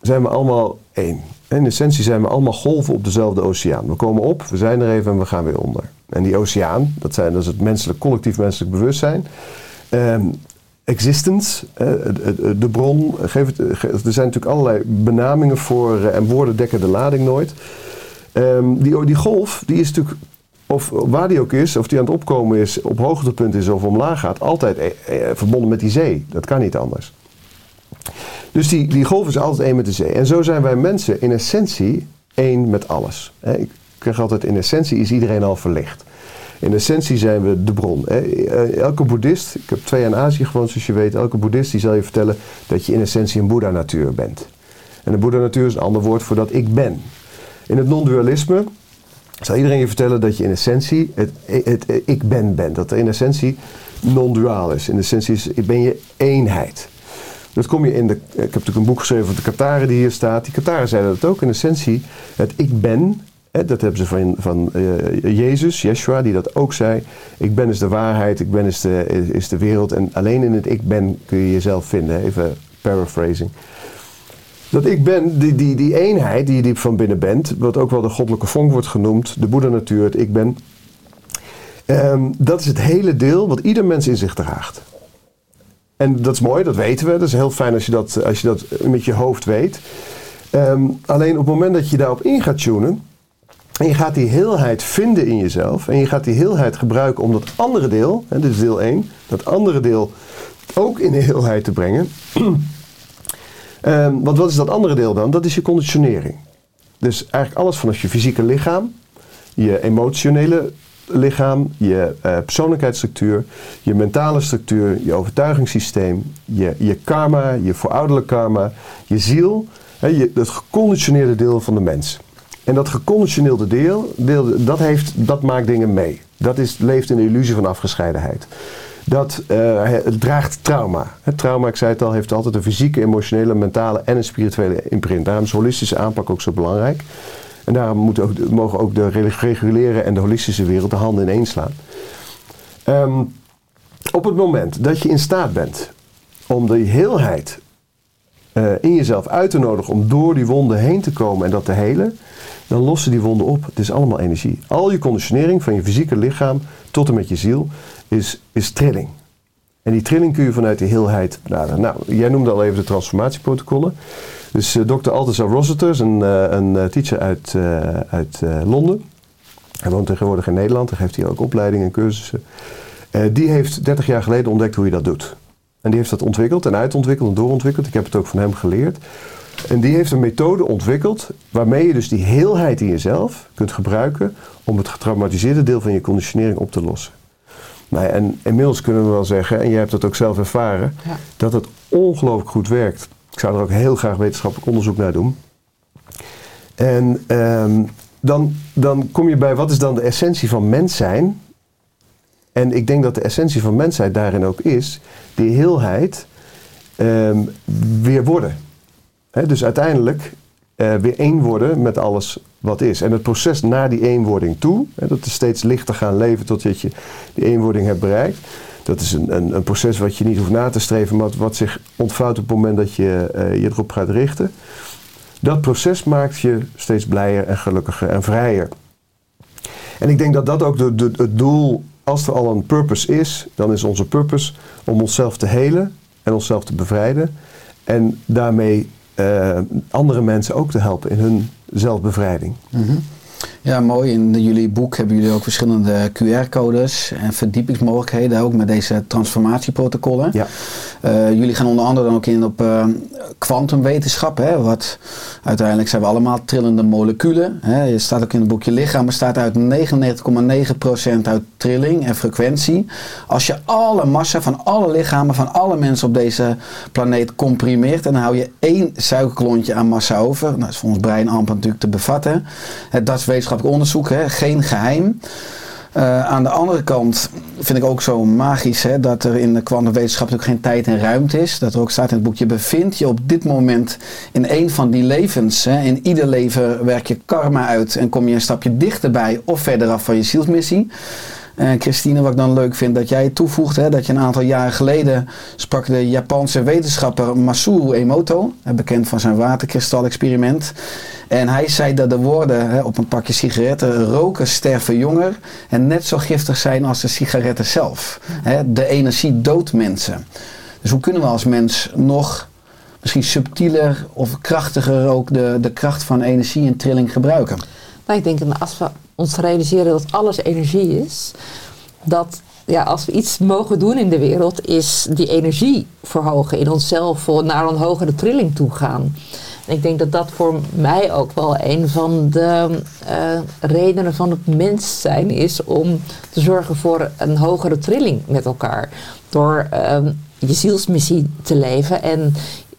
zijn we allemaal één. In essentie zijn we allemaal golven op dezelfde oceaan. We komen op, we zijn er even en we gaan weer onder. En die oceaan, dat, zijn, dat is het menselijk, collectief menselijk bewustzijn. Ehm, existence, de- bron. Er zijn natuurlijk allerlei benamingen voor eh, en woorden dekken de lading nooit. Ehm, die, die golf, die is natuurlijk, of waar die ook is, of die aan het opkomen is, op hoogtepunt is of omlaag gaat, altijd eh, eh, verbonden met die zee. Dat kan niet anders. Dus die, die golf is altijd één met de zee. En zo zijn wij mensen in essentie één met alles. Ik zeg altijd, in essentie is iedereen al verlicht. In essentie zijn we de bron. Eh, Elke boeddhist, ik heb twee jaar in Azië gewoond zoals je weet, elke boeddhist die zal je vertellen dat je in essentie een boeddha-natuur bent. En een boeddha-natuur is een ander woord voor dat ik ben. In het non-dualisme zal iedereen je vertellen dat je in essentie het, het, ik ben bent. Dat er in essentie non-duaal is. In essentie is, ben je eenheid. Dat kom je in de. Ik heb natuurlijk een boek geschreven van de Kataren die hier staat. Die Kataren zeiden dat ook in essentie. Het ik ben. Dat hebben ze van, van eh, Jezus, Yeshua, die dat ook zei. Ik ben is de waarheid, ik ben is de, is, is de wereld. En alleen in het ik ben kun je jezelf vinden. Even paraphrasing. Dat ik ben, die, die, die eenheid die je diep van binnen bent, wat ook wel de goddelijke vonk wordt genoemd, de Boeddha-natuur, het ik ben. ehm, dat is het hele deel wat ieder mens in zich draagt. En dat is mooi, dat weten we. Dat is heel fijn als je dat, als je dat met je hoofd weet. Ehm, alleen op het moment dat je daarop in gaat tunen. En je gaat die heelheid vinden in jezelf. En je gaat die heelheid gebruiken om dat andere deel, hè, is deel 1, dat andere deel ook in de heelheid te brengen. Ehm, want wat is dat andere deel dan? Dat is je conditionering. Dus eigenlijk alles vanaf je fysieke lichaam, je emotionele lichaam, je eh, persoonlijkheidsstructuur, je mentale structuur, je overtuigingssysteem, je, je karma, je voorouderlijk karma, je ziel, hè, je, het geconditioneerde deel van de mens. En dat geconditioneerde deel, deel dat, heeft, dat maakt dingen mee. Dat is, leeft in de illusie van afgescheidenheid. Dat eh, het draagt trauma. Trauma, ik zei het al, heeft altijd een fysieke, emotionele, mentale en een spirituele imprint. Daarom is holistische aanpak ook zo belangrijk. En daarom ook, mogen ook de reguliere en de holistische wereld de handen ineens slaan. Ehm, op het moment dat je in staat bent om die heelheid eh, in jezelf uit te nodigen om door die wonden heen te komen en dat te helen, dan lossen die wonden op. Het is allemaal energie. Al je conditionering van je fysieke lichaam tot en met je ziel is, is trilling. En die trilling kun je vanuit die heelheid benaderen. Nou, jij noemde al even de transformatieprotocollen. Dus eh, Dr. Althusser Rossiter een, eh, een eh, teacher uit, uit Londen. Hij woont tegenwoordig in Nederland. Hij geeft hier ook opleidingen en cursussen. Die heeft 30 jaar geleden ontdekt hoe je dat doet. En die heeft dat ontwikkeld en uitontwikkeld en doorontwikkeld. Ik heb het ook van hem geleerd. En die heeft een methode ontwikkeld waarmee je dus die heelheid in jezelf kunt gebruiken om het getraumatiseerde deel van je conditionering op te lossen. Nou en inmiddels kunnen we wel zeggen, en jij hebt dat ook zelf ervaren, Ja. dat het ongelooflijk goed werkt. Ik zou er ook heel graag wetenschappelijk onderzoek naar doen. En ehm, dan, dan kom je bij wat is dan de essentie van mens zijn. En ik denk dat de essentie van mensheid daarin ook is die heelheid ehm, weer worden. Dus uiteindelijk eh, weer één worden met alles wat is. En het proces naar die eenwording toe, dat is steeds lichter gaan leven totdat je die eenwording hebt bereikt. Dat is een, een, een proces wat je niet hoeft na te streven, maar wat zich ontvouwt op het moment dat je eh, je erop gaat richten. Dat proces maakt je steeds blijer en gelukkiger en vrijer. En ik denk dat dat ook de, de, het doel, als er al een purpose is, dan is onze purpose om onszelf te helen en onszelf te bevrijden. En daarmee andere mensen ook te helpen in hun zelfbevrijding. Ja, mooi. In jullie boek hebben jullie ook verschillende QR-codes en verdiepingsmogelijkheden, ook met deze transformatieprotocollen. Ja. Eh, jullie gaan onder andere dan ook in op eh, kwantumwetenschap. hè, wat uiteindelijk zijn we allemaal trillende moleculen. Hè. Je staat ook in het boek, je lichaam bestaat uit 99,9% uit trilling en frequentie. Als je alle massa van alle lichamen van alle mensen op deze planeet comprimeert, dan hou je één suikerklontje aan massa over. Nou, dat is voor ons brein amper natuurlijk te bevatten. Hè, dat is wetenschappelijk onderzoek, hè, geen geheim. Eh, aan de andere kant vind ik ook zo magisch hè, dat er in de kwantumwetenschap natuurlijk geen tijd en ruimte is. Dat er ook staat in het boek, je je op dit moment in een van die levens. Hè. In ieder leven werk je karma uit en kom je een stapje dichterbij of verder af van je zielsmissie. Christine, wat ik dan leuk vind dat jij toevoegt, hè, dat je een aantal jaren geleden sprak de Japanse wetenschapper Masuru Emoto, bekend van zijn waterkristal-experiment. En hij zei dat de woorden hè, op een pakje sigaretten roken sterven jonger en net zo giftig zijn als de sigaretten zelf. Hè, de energie doodt mensen. Dus hoe kunnen we als mens nog misschien subtieler of krachtiger ook de, de kracht van energie en trilling gebruiken? Nou, ik denk als we ons realiseren dat alles energie is, dat ja, als we iets mogen doen in de wereld, is die energie verhogen in onszelf, naar een hogere trilling toe gaan. En ik denk dat dat voor mij ook wel een van de eh, redenen van het mens zijn is om te zorgen voor een hogere trilling met elkaar. Door ehm, je zielsmissie te leven en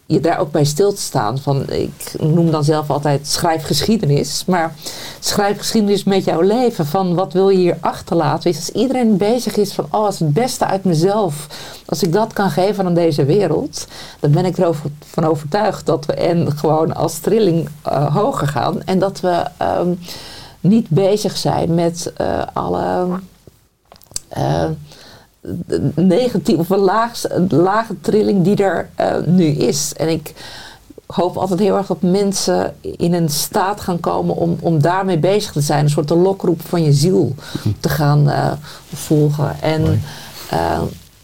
je daar ook bij stil te staan. Van, ik noem dan zelf altijd schrijf geschiedenis. Maar schrijf geschiedenis met jouw leven. Van wat wil je hier achterlaten? Dus als iedereen bezig is van oh, als het beste uit mezelf. Als ik dat kan geven aan deze wereld. Dan ben ik erover van overtuigd dat we en gewoon als trilling eh, hoger gaan. En dat we ehm, niet bezig zijn met eh, alle... eh, negatieve of een, laag, een lage trilling die er eh, nu is. En ik hoop altijd heel erg dat mensen in een staat gaan komen om, om daarmee bezig te zijn. Een soort de lokroep van je ziel te gaan eh, volgen. En eh,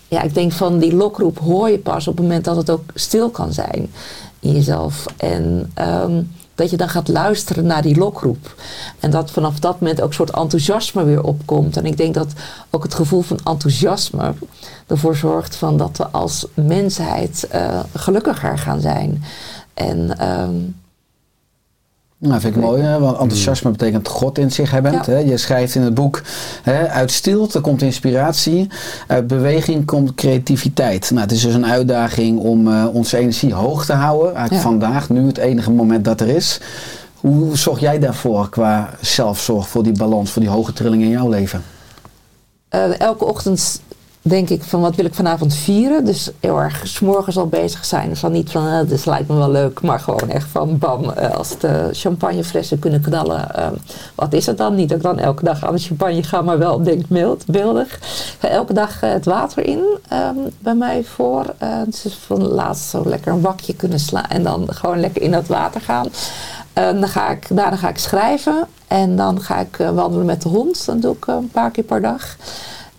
ja, ik denk van die lokroep hoor je pas op het moment dat het ook stil kan zijn in jezelf. En ehm, dat je dan gaat luisteren naar die lokroep. En dat vanaf dat moment ook een soort enthousiasme weer opkomt. En ik denk dat ook het gevoel van enthousiasme ervoor zorgt van dat we als mensheid eh, gelukkiger gaan zijn. En ehm, Nou, vind ik mooi, hè? want enthousiasme betekent God in zich hebbend. Ja. Hè? Je schrijft in het boek, hè, uit stilte komt inspiratie, uit beweging komt creativiteit. Nou, het is dus een uitdaging om eh, onze energie hoog te houden. Ja. vandaag, nu het enige moment dat er is. Hoe zorg jij daarvoor qua zelfzorg, voor die balans, voor die hoge trilling in jouw leven? eh, elke ochtend denk ik van wat wil ik vanavond vieren. Dus heel erg s'morgens al bezig zijn. Van niet van eh, dit lijkt me wel leuk. Maar gewoon echt van bam. eh, als de champagneflessen kunnen knallen. eh, wat is het dan? Niet dat ik dan elke dag aan de champagne ga. Maar wel denk mild, beeldig. Elke dag eh, het water in ehm, bij mij voor. eh dus van laatst zo lekker een wakje kunnen slaan. En dan gewoon lekker in dat water gaan. Eh, dan ga ik, daarna ga ik schrijven. En dan ga ik eh, wandelen met de hond. Dat doe ik eh, een paar keer per dag.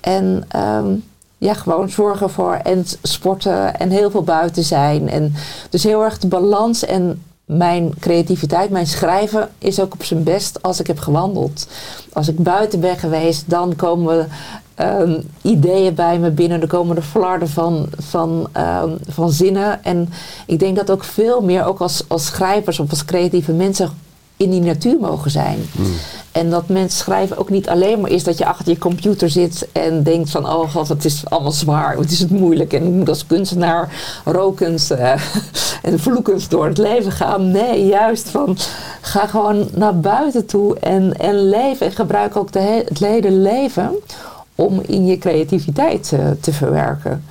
En ehm, ja, gewoon zorgen voor en sporten en heel veel buiten zijn. En dus heel erg de balans en mijn creativiteit, mijn schrijven is ook op zijn best als ik heb gewandeld. Als ik buiten ben geweest, dan komen ehm, ideeën bij me binnen. Er komen de flarden van, van, ehm, van zinnen. En ik denk dat ook veel meer, ook als, als schrijvers of als creatieve mensen, in die natuur mogen zijn. En dat mensen schrijven ook niet alleen maar is dat je achter je computer zit en denkt van oh god, het is allemaal zwaar, het is het moeilijk en ik moet als kunstenaar rokend eh, en vloekend door het leven gaan. Nee, juist van ga gewoon naar buiten toe en, en leven en gebruik ook de he- het hele leven om in je creativiteit eh, te verwerken.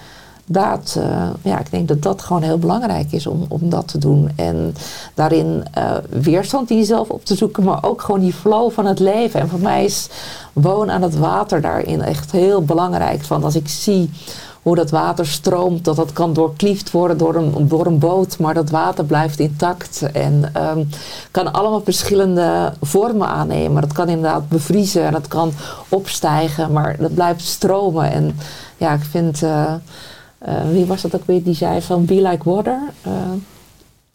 Eh, ja, ik denk dat dat gewoon heel belangrijk is om, om dat te doen. En daarin eh, weerstand in jezelf op te zoeken, maar ook gewoon die flow van het leven. En voor mij is wonen aan het water daarin echt heel belangrijk. Want als ik zie hoe dat water stroomt, dat dat kan doorkliefd worden door een, door een boot, maar dat water blijft intact. En ehm, kan allemaal verschillende vormen aannemen. Dat kan inderdaad bevriezen en dat kan opstijgen, maar dat blijft stromen. En ja, ik vind. eh, eh, wie was dat ook weer die zei van Be Like Water? Eh,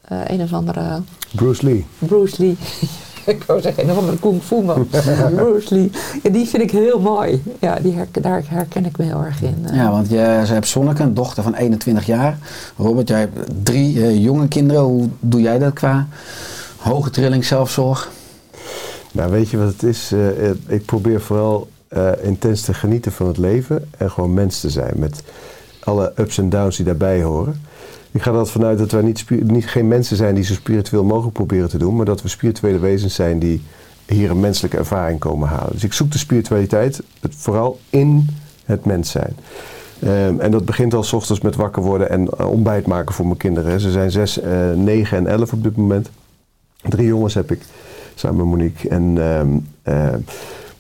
eh, een of andere Bruce Lee. Bruce Lee. ik wou zeggen, een of andere kung fu man. Bruce Lee. Ja, die vind ik heel mooi. Ja, die herken, daar herken ik me heel erg in. Ja, want je, ze hebt Zonneke, een dochter van 21 jaar. Robert, jij hebt drie eh, jonge kinderen. Hoe doe jij dat qua hoge trilling, zelfzorg? Nou, weet je wat het is? Ik probeer vooral eh, intens te genieten van het leven en gewoon mens te zijn. Met alle ups en downs die daarbij horen. Ik ga er altijd vanuit dat wij niet, niet, geen mensen zijn die zo spiritueel mogelijk proberen te doen, maar dat we spirituele wezens zijn die hier een menselijke ervaring komen halen. Dus ik zoek de spiritualiteit het, vooral in het mens zijn. Ehm, en dat begint al s ochtends met wakker worden en eh, ontbijt maken voor mijn kinderen. Ze zijn 6, 9 en 11 op dit moment. Drie jongens heb ik samen met Monique. En, ehm, eh,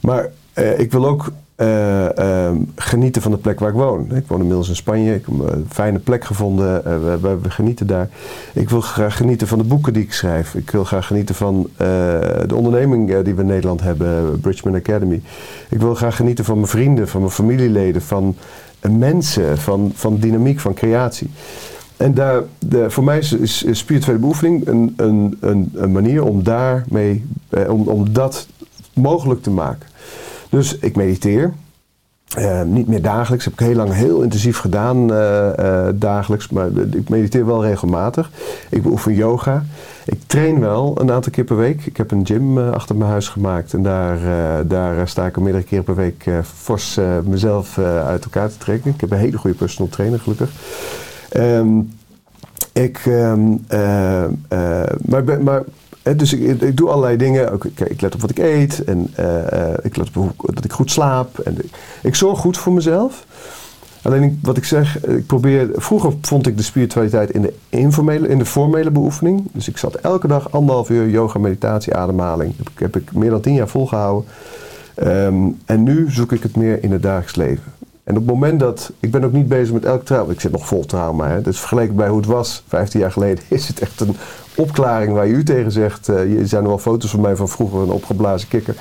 maar eh, ik wil ook eh, ehm, genieten van de plek waar ik woon. Ik woon inmiddels in Spanje. Ik heb een fijne plek gevonden. Eh, we, we, genieten daar. Ik wil graag genieten van de boeken die ik schrijf. Ik wil graag genieten van eh, de onderneming die we in Nederland hebben, Bridgman Academy. Ik wil graag genieten van mijn vrienden, van mijn familieleden, van mensen, van, van dynamiek, van creatie. En daar, de, voor mij is, spirituele beoefening een, een, een, een manier om daarmee, om, om dat mogelijk te maken. Dus ik mediteer. Eh, niet meer dagelijks. Heb ik heel lang heel intensief gedaan eh, eh, dagelijks. Maar ik mediteer wel regelmatig. Ik beoefen yoga. Ik train wel een aantal keer per week. Ik heb een gym achter mijn huis gemaakt. En daar, daar sta ik meerdere keren per week fors mezelf uit elkaar te trekken. Ik heb een hele goede personal trainer gelukkig. Ehm, ik, eh, maar, maar dus ik, ik doe allerlei dingen. Ik, ik let op wat ik eet en eh, eh, ik let op dat ik goed slaap. En ik, zorg goed voor mezelf. Alleen wat ik zeg, ik probeer. Vroeger vond ik de spiritualiteit in de informele, in de formele beoefening. Dus ik zat elke dag anderhalf uur yoga, meditatie, ademhaling. Heb, ik- heb ik meer dan tien jaar volgehouden. Ehm, en nu zoek ik het meer in het dagelijks leven. En op het moment dat. Ik ben ook niet bezig met elk trauma. Ik zit nog vol trauma. Hè. Dus vergeleken bij hoe het was 15 jaar geleden. Is het echt een opklaring waar je u tegen zegt. eh, er zijn nog wel foto's van mij van vroeger. Een opgeblazen kikker.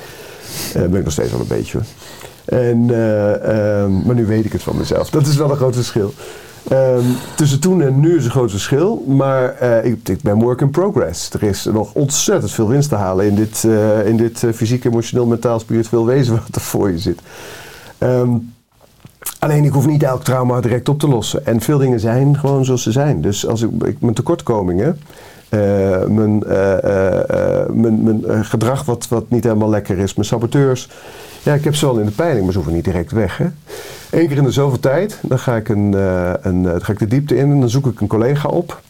Eh ben ik nog steeds wel een beetje. En, eh, ehm, maar nu weet ik het van mezelf. Dat is wel een groot verschil. Ehm, tussen toen en nu is een groot verschil. Maar ik, ik ben work in progress. Er is nog ontzettend veel winst te halen in dit, in dit fysiek, emotioneel, mentaal, spiritueel wezen wat er voor je zit. Ehm, alleen ik hoef niet elk trauma direct op te lossen. En veel dingen zijn gewoon zoals ze zijn. Dus als ik, ik mijn tekortkomingen, mijn, eh, eh, eh, mijn, mijn eh, gedrag wat, wat niet helemaal lekker is, mijn saboteurs. Ja, ik heb ze wel in de peiling, maar ze hoeven niet direct weg. Hè? Eén keer in de zoveel tijd, dan ga, ik een, een, dan ga ik de diepte in en dan zoek ik een collega op,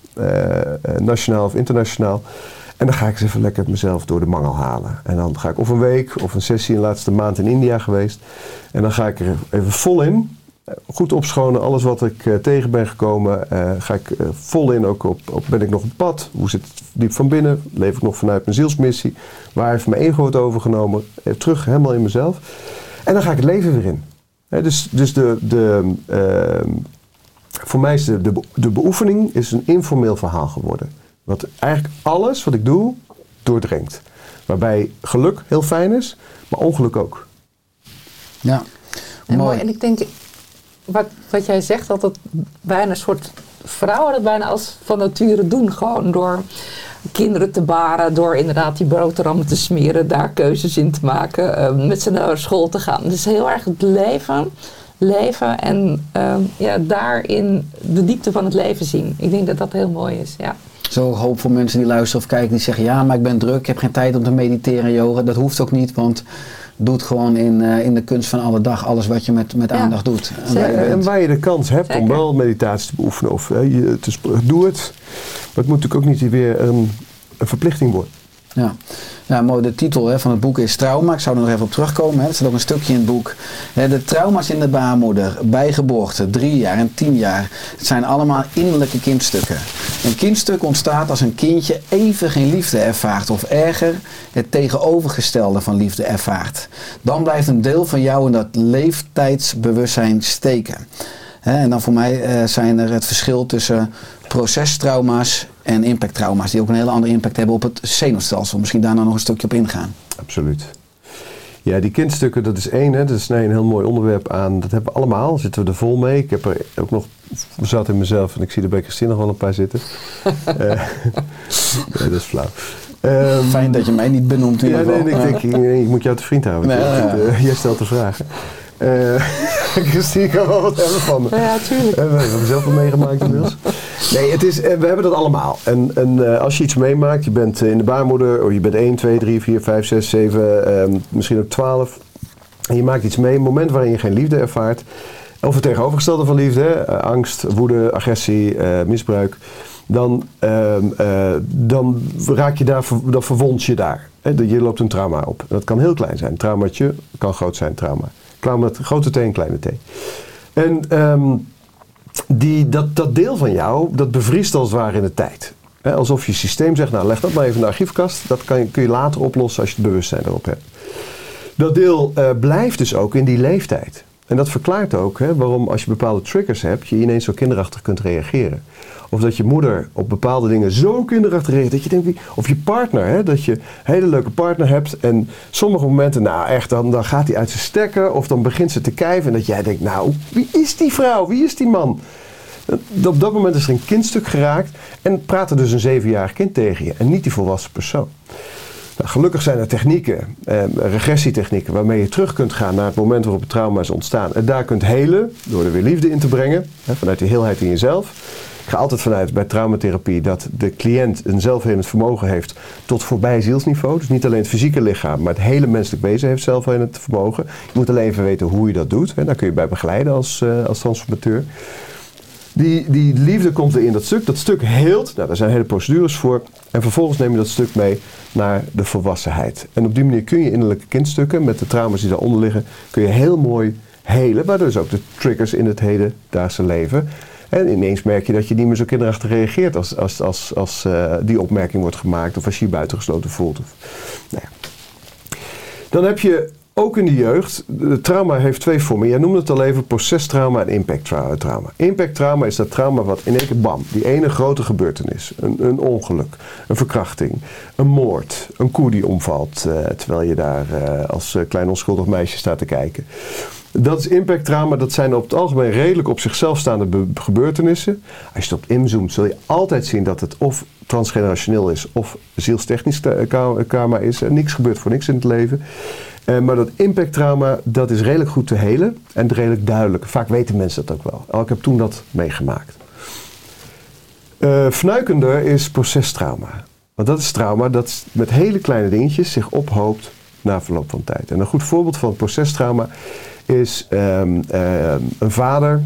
nationaal of internationaal. En dan ga ik eens even lekker mezelf door de mangel halen. En dan ga ik of een week of een sessie een laatste maand in India geweest. En dan ga ik er even vol in. Goed opschonen, alles wat ik eh, tegen ben gekomen, eh, ga ik eh, vol in. Ook op, op, ben ik nog op pad? Hoe zit het diep van binnen? Leef ik nog vanuit mijn zielsmissie? Waar heeft mijn ego het overgenomen? Even terug helemaal in mezelf. En dan ga ik het leven weer in. Hè, dus dus de, de, ehm, voor mij is de, de, de beoefening is een informeel verhaal geworden. Wat eigenlijk alles wat ik doe, doordringt. Waarbij geluk heel fijn is, maar ongeluk ook. Ja. En, mooi. Mooi. en ik denk, wat, wat jij zegt, dat het bijna een soort vrouwen dat bijna als van nature doen. Gewoon door kinderen te baren, door inderdaad die boterhammen te smeren, daar keuzes in te maken, eh, met ze naar school te gaan. Dus heel erg het leven, leven en eh, ja, daarin de diepte van het leven zien. Ik denk dat dat heel mooi is, ja. Zo hoop voor mensen die luisteren of kijken die zeggen: Ja, maar ik ben druk, ik heb geen tijd om te mediteren en yoga. Dat hoeft ook niet, want doe het gewoon in, eh, in de kunst van alle dag, alles wat je met, met Ja, aandacht doet. En waar je En bent. waar je de kans hebt om wel meditatie te beoefenen of hè, je te doe het. Maar het moet natuurlijk ook niet weer een, een verplichting worden. Ja. ja, mooi. De titel hè, van het boek is Trauma. Ik zou er nog even op terugkomen. Hè. Er staat ook een stukje in het boek. De trauma's in de baarmoeder, bij geboorte, drie jaar en tien jaar. Het zijn allemaal innerlijke kindstukken. Een kindstuk ontstaat als een kindje even geen liefde ervaart. Of erger, het tegenovergestelde van liefde ervaart. Dan blijft een deel van jou in dat leeftijdsbewustzijn steken. En dan voor mij eh, zijn er het verschil tussen procestrauma's en impacttrauma's. Die ook een hele andere impact hebben op het zenuwstelsel. Misschien daar nou nog een stukje op ingaan. Absoluut. Ja, die kindstukken, dat is één. Hè. Dat is nee, een heel mooi onderwerp aan. Dat hebben we allemaal. Zitten we er vol mee. Ik heb er ook nog zat in mezelf. En ik zie er bij Christine nog wel een paar zitten. Eh, nee, dat is flauw. Ehm, Fijn dat je mij niet benoemt in Ja, nee, ik denk, ik, ik moet jou te vriend houden. Nee, ja. Eh, jij stelt de vragen. Eh Christine kan wel wat hebben van me. Ja, tuurlijk. Eh, we hebben zelf wel meegemaakt inmiddels. Nee, het is, eh, we hebben dat allemaal. En, en eh, als je iets meemaakt, je bent in de baarmoeder, of je bent 1, 2, 3, 4, 5, 6, 7, ehm, misschien ook 12. En je maakt iets mee, een moment waarin je geen liefde ervaart. Of het tegenovergestelde van liefde, hè, angst, woede, agressie, eh, misbruik. Dan, ehm, eh, dan raak je daar, dan verwond je daar. Hè, Je loopt een trauma op. Dat kan heel klein zijn. Een traumaatje kan groot zijn, trauma. Trauma met grote T en kleine T. En ehm, die, dat, dat deel van jou, dat bevriest als het ware in de tijd. Alsof je systeem zegt, nou leg dat maar even in de archiefkast. Dat kan kun je later oplossen als je het bewustzijn erop hebt. Dat deel eh, blijft dus ook in die leeftijd. En dat verklaart ook hè, waarom als je bepaalde triggers hebt, je ineens zo kinderachtig kunt reageren. Of dat je moeder op bepaalde dingen zo kinderachtig reageert dat je denkt, of je partner, hè, dat je een hele leuke partner hebt en sommige momenten, nou echt, dan, dan gaat hij uit zijn stekken of dan begint ze te kijven en dat jij denkt, nou, wie is die vrouw, wie is die man? Op dat moment is er een kindstuk geraakt en praat er dus een zevenjarig kind tegen je en niet die volwassen persoon. Nou, gelukkig zijn er technieken, eh, regressietechnieken, waarmee je terug kunt gaan naar het moment waarop het trauma is ontstaan. En daar kunt helen door er weer liefde in te brengen, hè, vanuit die heelheid in jezelf. Ik ga altijd vanuit bij traumatherapie dat de cliënt een zelfhelend vermogen heeft tot voorbij zielsniveau. Dus niet alleen het fysieke lichaam, maar het hele menselijk wezen heeft zelfhelend vermogen. Je moet alleen even weten hoe je dat doet. Hè. Daar kun je bij begeleiden als, eh, als transformateur. Die, die liefde komt er in dat stuk. Dat stuk heelt. Nou, daar zijn hele procedures voor. En vervolgens neem je dat stuk mee naar de volwassenheid. En op die manier kun je innerlijke kindstukken, met de trauma's die daaronder liggen, kun je heel mooi helen. Waardoor dus ook de triggers in het hedendaagse leven. En ineens merk je dat je niet meer zo kinderachtig reageert als, als, als, als eh, die opmerking wordt gemaakt. Of als je je buitengesloten voelt. Of, nou ja. Dan heb je ook in de jeugd, de trauma heeft twee vormen. Jij noemde het al even, procestrauma en impacttrauma. Impacttrauma is dat trauma wat in één keer bam, die ene grote gebeurtenis. Een, een ongeluk, een verkrachting, een moord, een koe die omvalt eh, terwijl je daar eh, als eh, klein onschuldig meisje staat te kijken. Dat is impacttrauma, dat zijn op het algemeen redelijk op zichzelf staande be- gebeurtenissen. Als je erop inzoomt, zul je altijd zien dat het of transgenerationeel is of zielstechnisch karma is. En niks gebeurt voor niks in het leven. Eh, maar dat impacttrauma, dat is redelijk goed te helen en redelijk duidelijk. Vaak weten mensen dat ook wel. Oh, ik heb toen dat meegemaakt. Eh fnuikender is procestrauma. Want dat is trauma dat met hele kleine dingetjes zich ophoopt na verloop van tijd. En een goed voorbeeld van procestrauma is ehm, ehm, een vader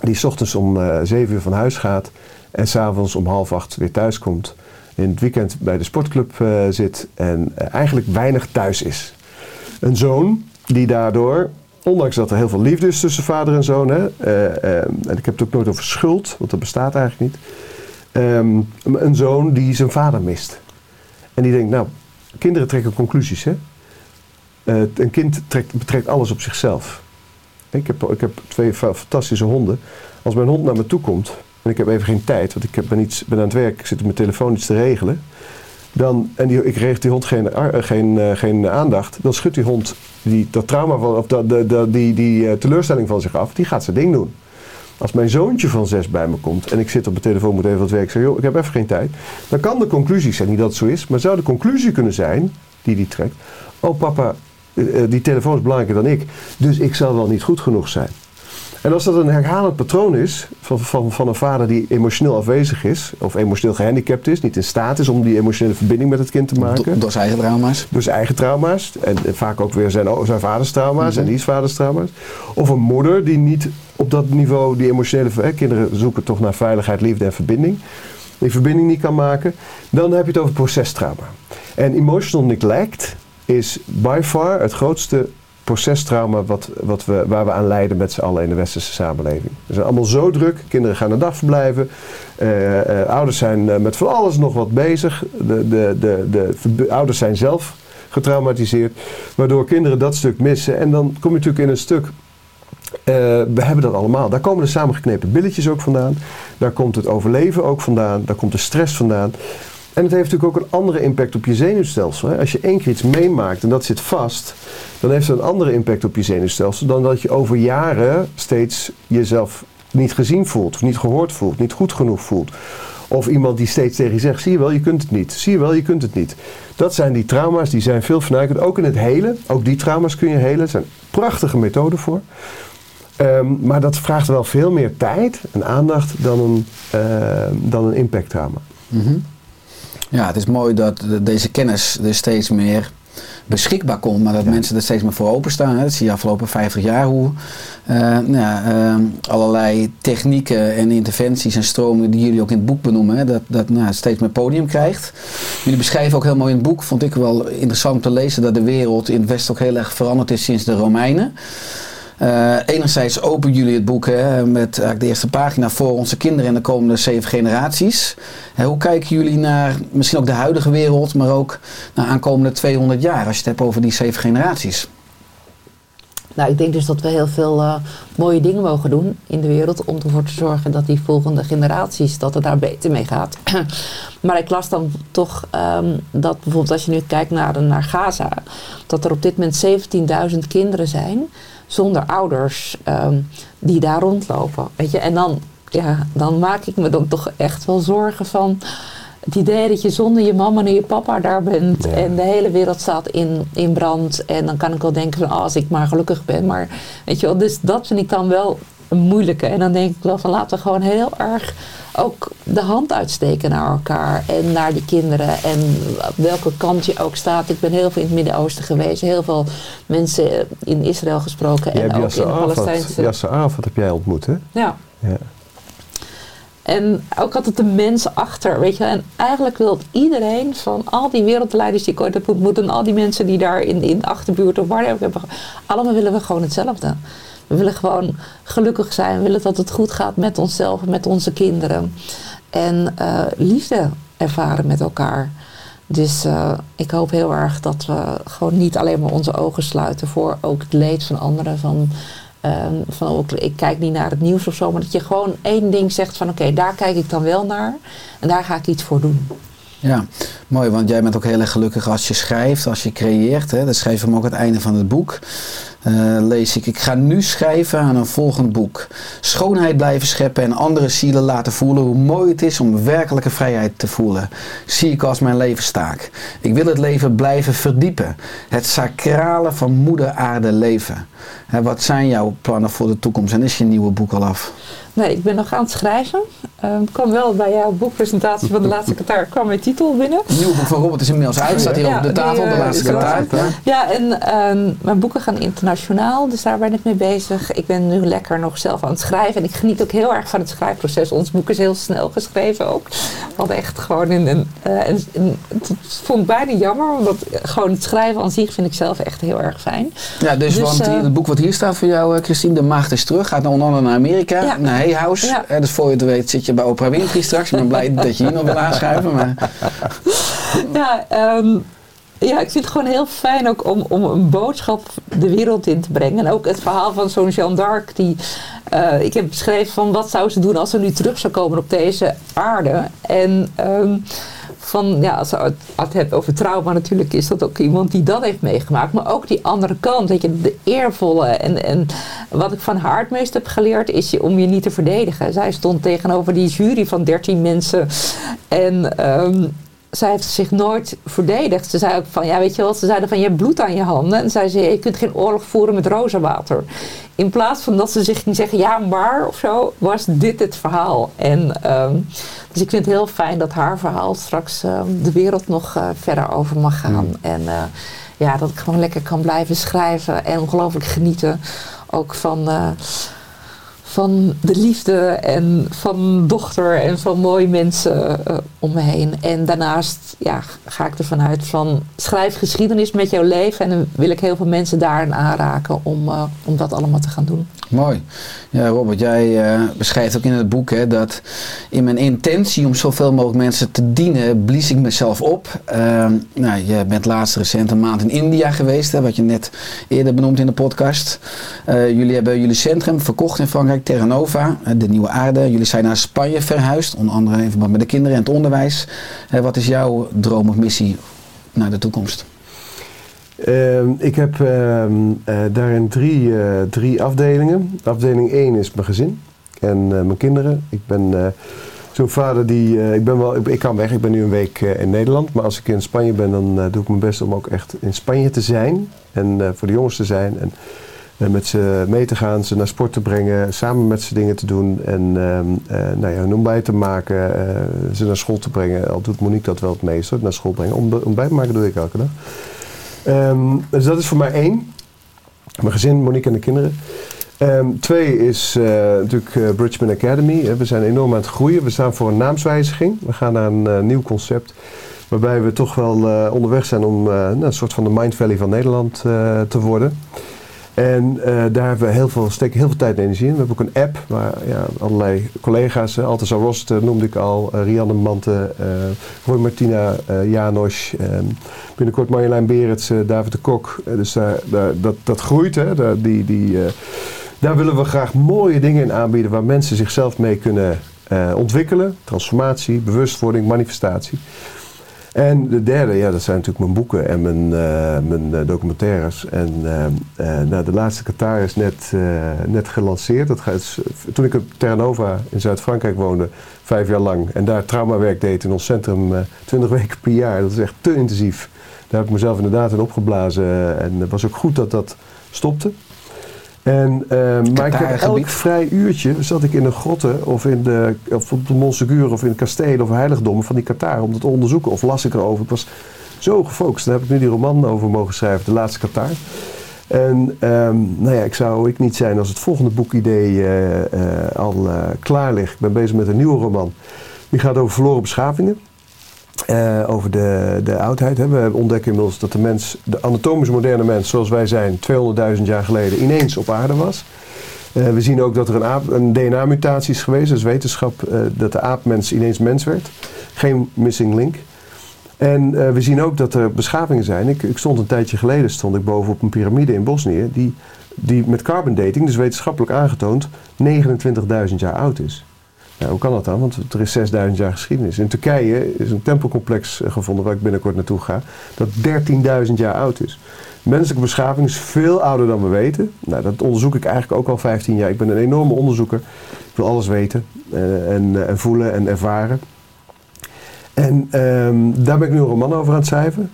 die 's ochtends om eh, zeven uur van huis gaat en s'avonds om half acht weer thuis komt. In het weekend bij de sportclub zit en eigenlijk weinig thuis is. Een zoon die daardoor, ondanks dat er heel veel liefde is tussen vader en zoon, hè, eh, eh, en ik heb het ook nooit over schuld, want dat bestaat eigenlijk niet. Ehm, een zoon die zijn vader mist. En die denkt, nou, kinderen trekken conclusies, hè. Eh, een kind trekt, betrekt alles op zichzelf. Ik heb, ik heb twee fa- fantastische honden. Als mijn hond naar me toe komt en ik heb even geen tijd, want ik ben, iets, ben aan het werk, ik zit op mijn telefoon iets te regelen. Dan, en die, ik regel die hond geen, eh, geen, eh, geen aandacht, dan schudt die hond die, dat trauma van, of dat, die, die eh, teleurstelling van zich af, die gaat zijn ding doen. Als mijn zoontje van zes bij me komt en ik zit op mijn telefoon, moet even wat werk, zeg, joh, ik heb even geen tijd. Dan kan de conclusie zijn, niet dat het zo is, maar zou de conclusie kunnen zijn, die die trekt, oh papa, die telefoon is belangrijker dan ik, dus ik zal wel niet goed genoeg zijn. En als dat een herhalend patroon is van, van, van een vader die emotioneel afwezig is, of emotioneel gehandicapt is, niet in staat is om die emotionele verbinding met het kind te maken, Do- door zijn eigen trauma's. door zijn eigen trauma's. En, en vaak ook weer zijn, zijn vaders trauma's Mhm. en diens vaders trauma's. Of een moeder die niet op dat niveau die emotionele... Hè, kinderen zoeken toch naar veiligheid, liefde en verbinding. Die verbinding niet kan maken. Dan heb je het over procestrauma. En emotional neglect is by far het grootste procestrauma wat, wat we, waar we aan lijden met z'n allen in de westerse samenleving. We zijn allemaal zo druk. Kinderen gaan naar dagverblijven. Eh, eh, ouders zijn eh, met van alles nog wat bezig. De, de, de, de, ouders zijn zelf getraumatiseerd. Waardoor kinderen dat stuk missen. En dan kom je natuurlijk in een stuk. we hebben dat allemaal. Daar komen de samengeknepen billetjes ook vandaan. Daar komt het overleven ook vandaan. Daar komt de stress vandaan. En het heeft natuurlijk ook een andere impact op je zenuwstelsel. Als je één keer iets meemaakt en dat zit vast, dan heeft het een andere impact op je zenuwstelsel dan dat je over jaren steeds jezelf niet gezien voelt, of niet gehoord voelt, niet goed genoeg voelt. Of iemand die steeds tegen je zegt, zie je wel, je kunt het niet. Zie je wel, je kunt het niet. Dat zijn die trauma's, die zijn veel vernuikend. Ook in het helen, ook die trauma's kun je helen. Er zijn prachtige methoden voor. Ehm, maar dat vraagt wel veel meer tijd en aandacht dan een, ehm, dan een impacttrauma. Mhm. Ja, het is mooi dat de- deze kennis er steeds meer beschikbaar komt, maar dat mensen er steeds meer voor openstaan. Hè. Dat zie je afgelopen 50 jaar hoe eh, nou ja, eh, allerlei technieken en interventies en stromingen die jullie ook in het boek benoemen, hè, dat, dat nou, steeds meer podium krijgt. Jullie beschrijven ook heel mooi in het boek, vond ik wel interessant om te lezen, dat de wereld in het Westen ook heel erg veranderd is sinds de Romeinen. Uh, enerzijds openen jullie het boek hè, met de eerste pagina voor onze kinderen in de komende zeven generaties. Hè, hoe kijken jullie naar misschien ook de huidige wereld, maar ook naar aankomende 200 jaar, als je het hebt over die zeven generaties? Nou, ik denk dus dat we heel veel eh, mooie dingen mogen doen in de wereld om ervoor te zorgen dat die volgende generaties, dat het daar beter mee gaat. maar ik las dan toch ehm, dat bijvoorbeeld als je nu kijkt naar, naar Gaza, dat er op dit moment 17.000 kinderen zijn zonder ouders ehm, die daar rondlopen. Weet je? En dan, ja, dan maak ik me dan toch echt wel zorgen van het idee dat je zonder je mama en je papa daar bent en de hele wereld staat in, in brand. En dan kan ik wel denken van oh, als ik maar gelukkig ben. Maar weet je wel, dus dat vind ik dan wel een moeilijke. En dan denk ik wel van laten we gewoon heel erg ook de hand uitsteken naar elkaar en naar die kinderen. En welke kant je ook staat. Ik ben heel veel in het Midden-Oosten geweest. Heel veel mensen in Israël gesproken. Je en ook in de Palestijnse... Yasser Arafat heb jij ontmoet, hè? Ja. Ja. En ook altijd de mensen achter, weet je. En eigenlijk wil iedereen van al die wereldleiders die ik ooit heb ontmoet... en al die mensen die daar in, in de achterbuurt of waar hebben... allemaal willen we gewoon hetzelfde. We willen gewoon gelukkig zijn. We willen dat het goed gaat met onszelf en met onze kinderen. En eh, liefde ervaren met elkaar. Dus eh, ik hoop heel erg dat we gewoon niet alleen maar onze ogen sluiten voor ook het leed van anderen. Van, ehm, van ook, ik kijk niet naar het nieuws of zo, maar dat je gewoon één ding zegt van oké, daar kijk ik dan wel naar en daar ga ik iets voor doen. Ja, mooi, want jij bent ook heel erg gelukkig als je schrijft, als je creëert. Hè? Dat schreef hem ook aan het einde van het boek. Eh, lees ik, ik ga nu schrijven aan een volgend boek. Schoonheid blijven scheppen en andere zielen laten voelen hoe mooi het is om werkelijke vrijheid te voelen. Zie ik als mijn levenstaak. Ik wil het leven blijven verdiepen. Het sacrale van moeder aarde leven. Hè, wat zijn jouw plannen voor de toekomst en is je nieuwe boek al af? Nee, ik ben nog aan het schrijven. Uh, kwam wel bij jouw boekpresentatie van de laatste Qatar kwam mijn titel binnen. Het nieuwe boek van Robert is inmiddels uit, staat hier Ja, op de die, tafel, de eh, laatste Qatar. Ja, en ehm, mijn boeken gaan internationaal, dus daar ben ik mee bezig. Ik ben nu lekker nog zelf aan het schrijven en ik geniet ook heel erg van het schrijfproces. Ons boek is heel snel geschreven ook. We hadden echt gewoon in een. en, en het vond ik bijna jammer, omdat gewoon het schrijven aan zich vind ik zelf echt heel erg fijn. Ja, dus, Dus, want eh, het boek wat hier staat voor jou, Christine, De Maagd is terug, gaat onder andere naar Amerika, Ja. naar Ja. Eh, dus voor je het weet zit je bij Oprah Winfrey straks. Ik ben blij dat je hier nog wil aanschuiven. Maar Ja, ehm, ja, ik vind het gewoon heel fijn ook om, om een boodschap de wereld in te brengen. En ook het verhaal van zo'n Jeanne d'Arc. Die, eh, ik heb beschreven van wat zou ze doen als ze nu terug zou komen op deze aarde. En ehm, van, ja, als je het, hebt over trauma natuurlijk, is dat ook iemand die dat heeft meegemaakt. Maar ook die andere kant, weet je, de eervolle. En, en wat ik van haar het meest heb geleerd, is je, om je niet te verdedigen. Zij stond tegenover die jury van 13 mensen. En ehm, zij heeft zich nooit verdedigd. Ze zei ook van, ja weet je wel, ze zeiden van je hebt bloed aan je handen. En zij zei, je kunt geen oorlog voeren met rozenwater. In plaats van dat ze zich ging zeggen, ja maar of zo, was dit het verhaal. En ehm, dus ik vind het heel fijn dat haar verhaal straks ehm, de wereld nog eh, verder over mag gaan. En eh, ja, dat ik gewoon lekker kan blijven schrijven en ongelooflijk genieten. Ook van... van de liefde en van dochter en van mooie mensen eh, om me heen. En daarnaast ja, ga ik ervan uit van schrijf geschiedenis met jouw leven. En dan wil ik heel veel mensen daarin aanraken om, eh, om dat allemaal te gaan doen. mooi. Ja, Robert, jij eh, beschrijft ook in het boek hè, dat in mijn intentie om zoveel mogelijk mensen te dienen, blies ik mezelf op. Ehm, nou, je bent laatst recent een maand in India geweest, hè, wat je net eerder benoemd in de podcast. Jullie hebben jullie centrum verkocht in Frankrijk, Terra Nova, eh, de nieuwe aarde. Jullie zijn naar Spanje verhuisd, onder andere in verband met de kinderen en het onderwijs. Eh, wat is jouw droom of missie naar de toekomst? Ehm, ik heb ehm, eh, daarin drie, drie afdelingen. Afdeling 1 is mijn gezin en mijn kinderen. Ik ben zo'n vader die. ik, ben wel, ik, kan weg, ik ben nu een week in Nederland. Maar als ik in Spanje ben, dan doe ik mijn best om ook echt in Spanje te zijn. En voor de jongens te zijn. En eh, met ze mee te gaan, ze naar sport te brengen, samen met ze dingen te doen. En ehm, eh, nou ja, een ontbijt te maken, eh, ze naar school te brengen. Al doet Monique dat wel het meest, hoor, naar school brengen. Ontb- Ontbijt maken doe ik elke dag. Ehm, dus dat is voor mij één. Mijn gezin, Monique en de kinderen. Ehm, twee is natuurlijk eh, Bridgman Academy. We zijn enorm aan het groeien. We staan voor een naamswijziging. We gaan naar een nieuw concept. Waarbij we toch wel onderweg zijn om nou, een soort van de Mind Valley van Nederland te worden. En eh, daar hebben we heel veel, steken heel veel tijd en energie in. We hebben ook een app waar ja, allerlei collega's, uh, Altes Rost eh, noemde ik al, eh, Rianne Mante, eh Roy Martina, eh Janos, ehm, binnenkort Marjolein Berends, eh, David de Kok. Eh, dus dat, dat groeit. Hè, daar, die, die, eh, daar willen we graag mooie dingen in aanbieden waar mensen zichzelf mee kunnen eh, ontwikkelen. Transformatie, bewustwording, manifestatie. En de derde, ja, dat zijn natuurlijk mijn boeken en mijn, eh, mijn eh, documentaires. En eh, nou, de laatste Qatar is net, net gelanceerd. Dat gaat, toen ik op Terra Nova in Zuid-Frankrijk woonde, vijf jaar lang, en daar traumawerk deed in ons centrum, 20 weken per jaar, dat is echt te intensief. Daar heb ik mezelf inderdaad in opgeblazen. En het was ook goed dat dat stopte. En, eh, maar ik heb elk vrij uurtje zat ik in een grotte of, in de, of op de Montsegur of in kastelen of heiligdommen van die Qatar om dat te onderzoeken. Of las ik erover. Ik was zo gefocust. Daar heb ik nu die roman over mogen schrijven, De Laatste Qatar. En ehm, nou ja, ik zou ik niet zijn als het volgende boekidee eh, eh, al klaar ligt. Ik ben bezig met een nieuwe roman. Die gaat over verloren beschavingen. Eh, over de, de oudheid. Hè. We ontdekken inmiddels dat de mens, de anatomisch moderne mens zoals wij zijn, 200.000 jaar geleden ineens op aarde was. Eh, we zien ook dat er een, een DNA-mutatie is geweest, dus wetenschap, eh, dat de aapmens ineens mens werd. Geen missing link. En we zien ook dat er beschavingen zijn. Ik, ik stond een tijdje geleden stond ik boven op een piramide in Bosnië, die, die met carbon dating, dus wetenschappelijk aangetoond, 29.000 jaar oud is. Hoe kan dat dan? Want er is 6000 jaar geschiedenis. In Turkije is een tempelcomplex eh, gevonden waar ik binnenkort naartoe ga, dat 13.000 jaar oud is. Menselijke beschaving is veel ouder dan we weten. Nou, dat onderzoek ik eigenlijk ook al 15 jaar. Ik ben een enorme onderzoeker. Ik wil alles weten eh, en, eh, en voelen en ervaren. En ehm, daar ben ik nu een roman over aan het schrijven.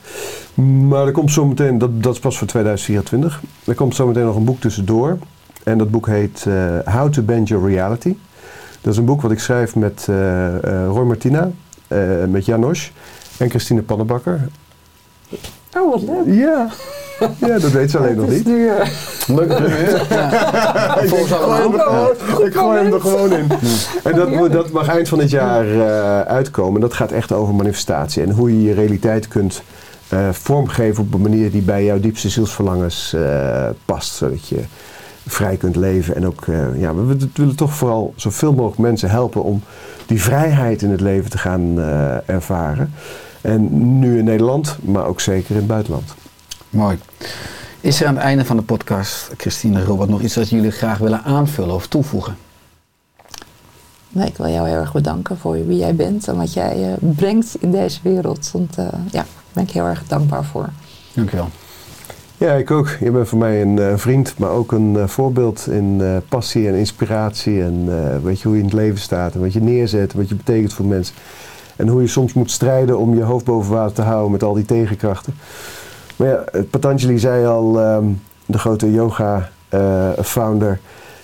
Maar er komt zometeen, dat, dat is pas voor 2024. Er komt zometeen nog een boek tussendoor. En dat boek heet How to Bend Your Reality. Dat is een boek wat ik schrijf met eh, eh, Roy Martina, eh, met Janos en Christine Pannenbakker. Oh, wat leuk. Ja, ja dat weet ze alleen nog Het is niet. nu, primeur. Ja. Volgens Ik gooi hem er allemaal. gewoon- Ik gooi hem er gewoon in. En dat, moet- dat mag eind van dit jaar eh, uitkomen. Dat gaat echt over manifestatie. En hoe je je realiteit kunt eh, vormgeven op een manier die bij jouw diepste zielsverlangens eh, past. Zodat je vrij kunt leven. En ook, eh, ja, we, we willen toch vooral zoveel mogelijk mensen helpen om die vrijheid in het leven te gaan eh, ervaren. En nu in Nederland, maar ook zeker in het buitenland. Mooi. Is er aan het einde van de podcast, Christine en Robert, nog iets dat jullie graag willen aanvullen of toevoegen? Nee, ik wil jou heel erg bedanken voor wie jij bent en wat jij eh, brengt in deze wereld. Want ja, daar ben ik heel erg dankbaar voor. Dankjewel. Ja, ik ook. Je bent voor mij een eh, vriend, maar ook een eh, voorbeeld in eh, passie en inspiratie. En weet je hoe je in het leven staat en wat je neerzet en wat je betekent voor mensen. En hoe je soms moet strijden om je hoofd boven water te houden met al die tegenkrachten. Maar ja, Patanjali zei al, ehm, de grote yoga-founder,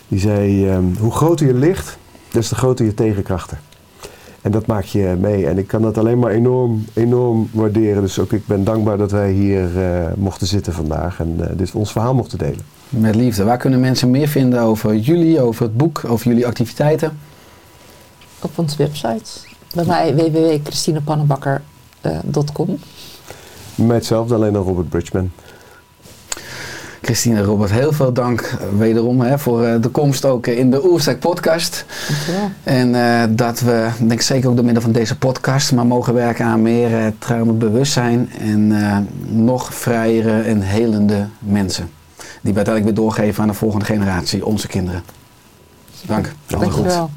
die zei: ehm, hoe groter je licht, des te groter je tegenkrachten. En dat maak je mee. En ik kan dat alleen maar enorm, enorm waarderen. Dus ook ik ben dankbaar dat wij hier eh, mochten zitten vandaag en eh, dit ons verhaal mochten delen. Met liefde. Waar kunnen mensen meer vinden over jullie, over het boek, over jullie activiteiten? Op onze website. Bij mij www.christinepannenbakker.com. Mij hetzelfde, alleen dan Robert Bridgman. Christine en Robert, heel veel dank eh, wederom hè, voor eh, de komst ook in de Oerstek podcast. Dankjewel. En eh, dat we, denk ik zeker ook door middel van deze podcast, maar mogen werken aan meer uh, traumabewustzijn en nog vrijere en helende mensen. Die we uiteindelijk weer doorgeven aan de volgende generatie, onze kinderen. Dank. Goed. Dankjewel.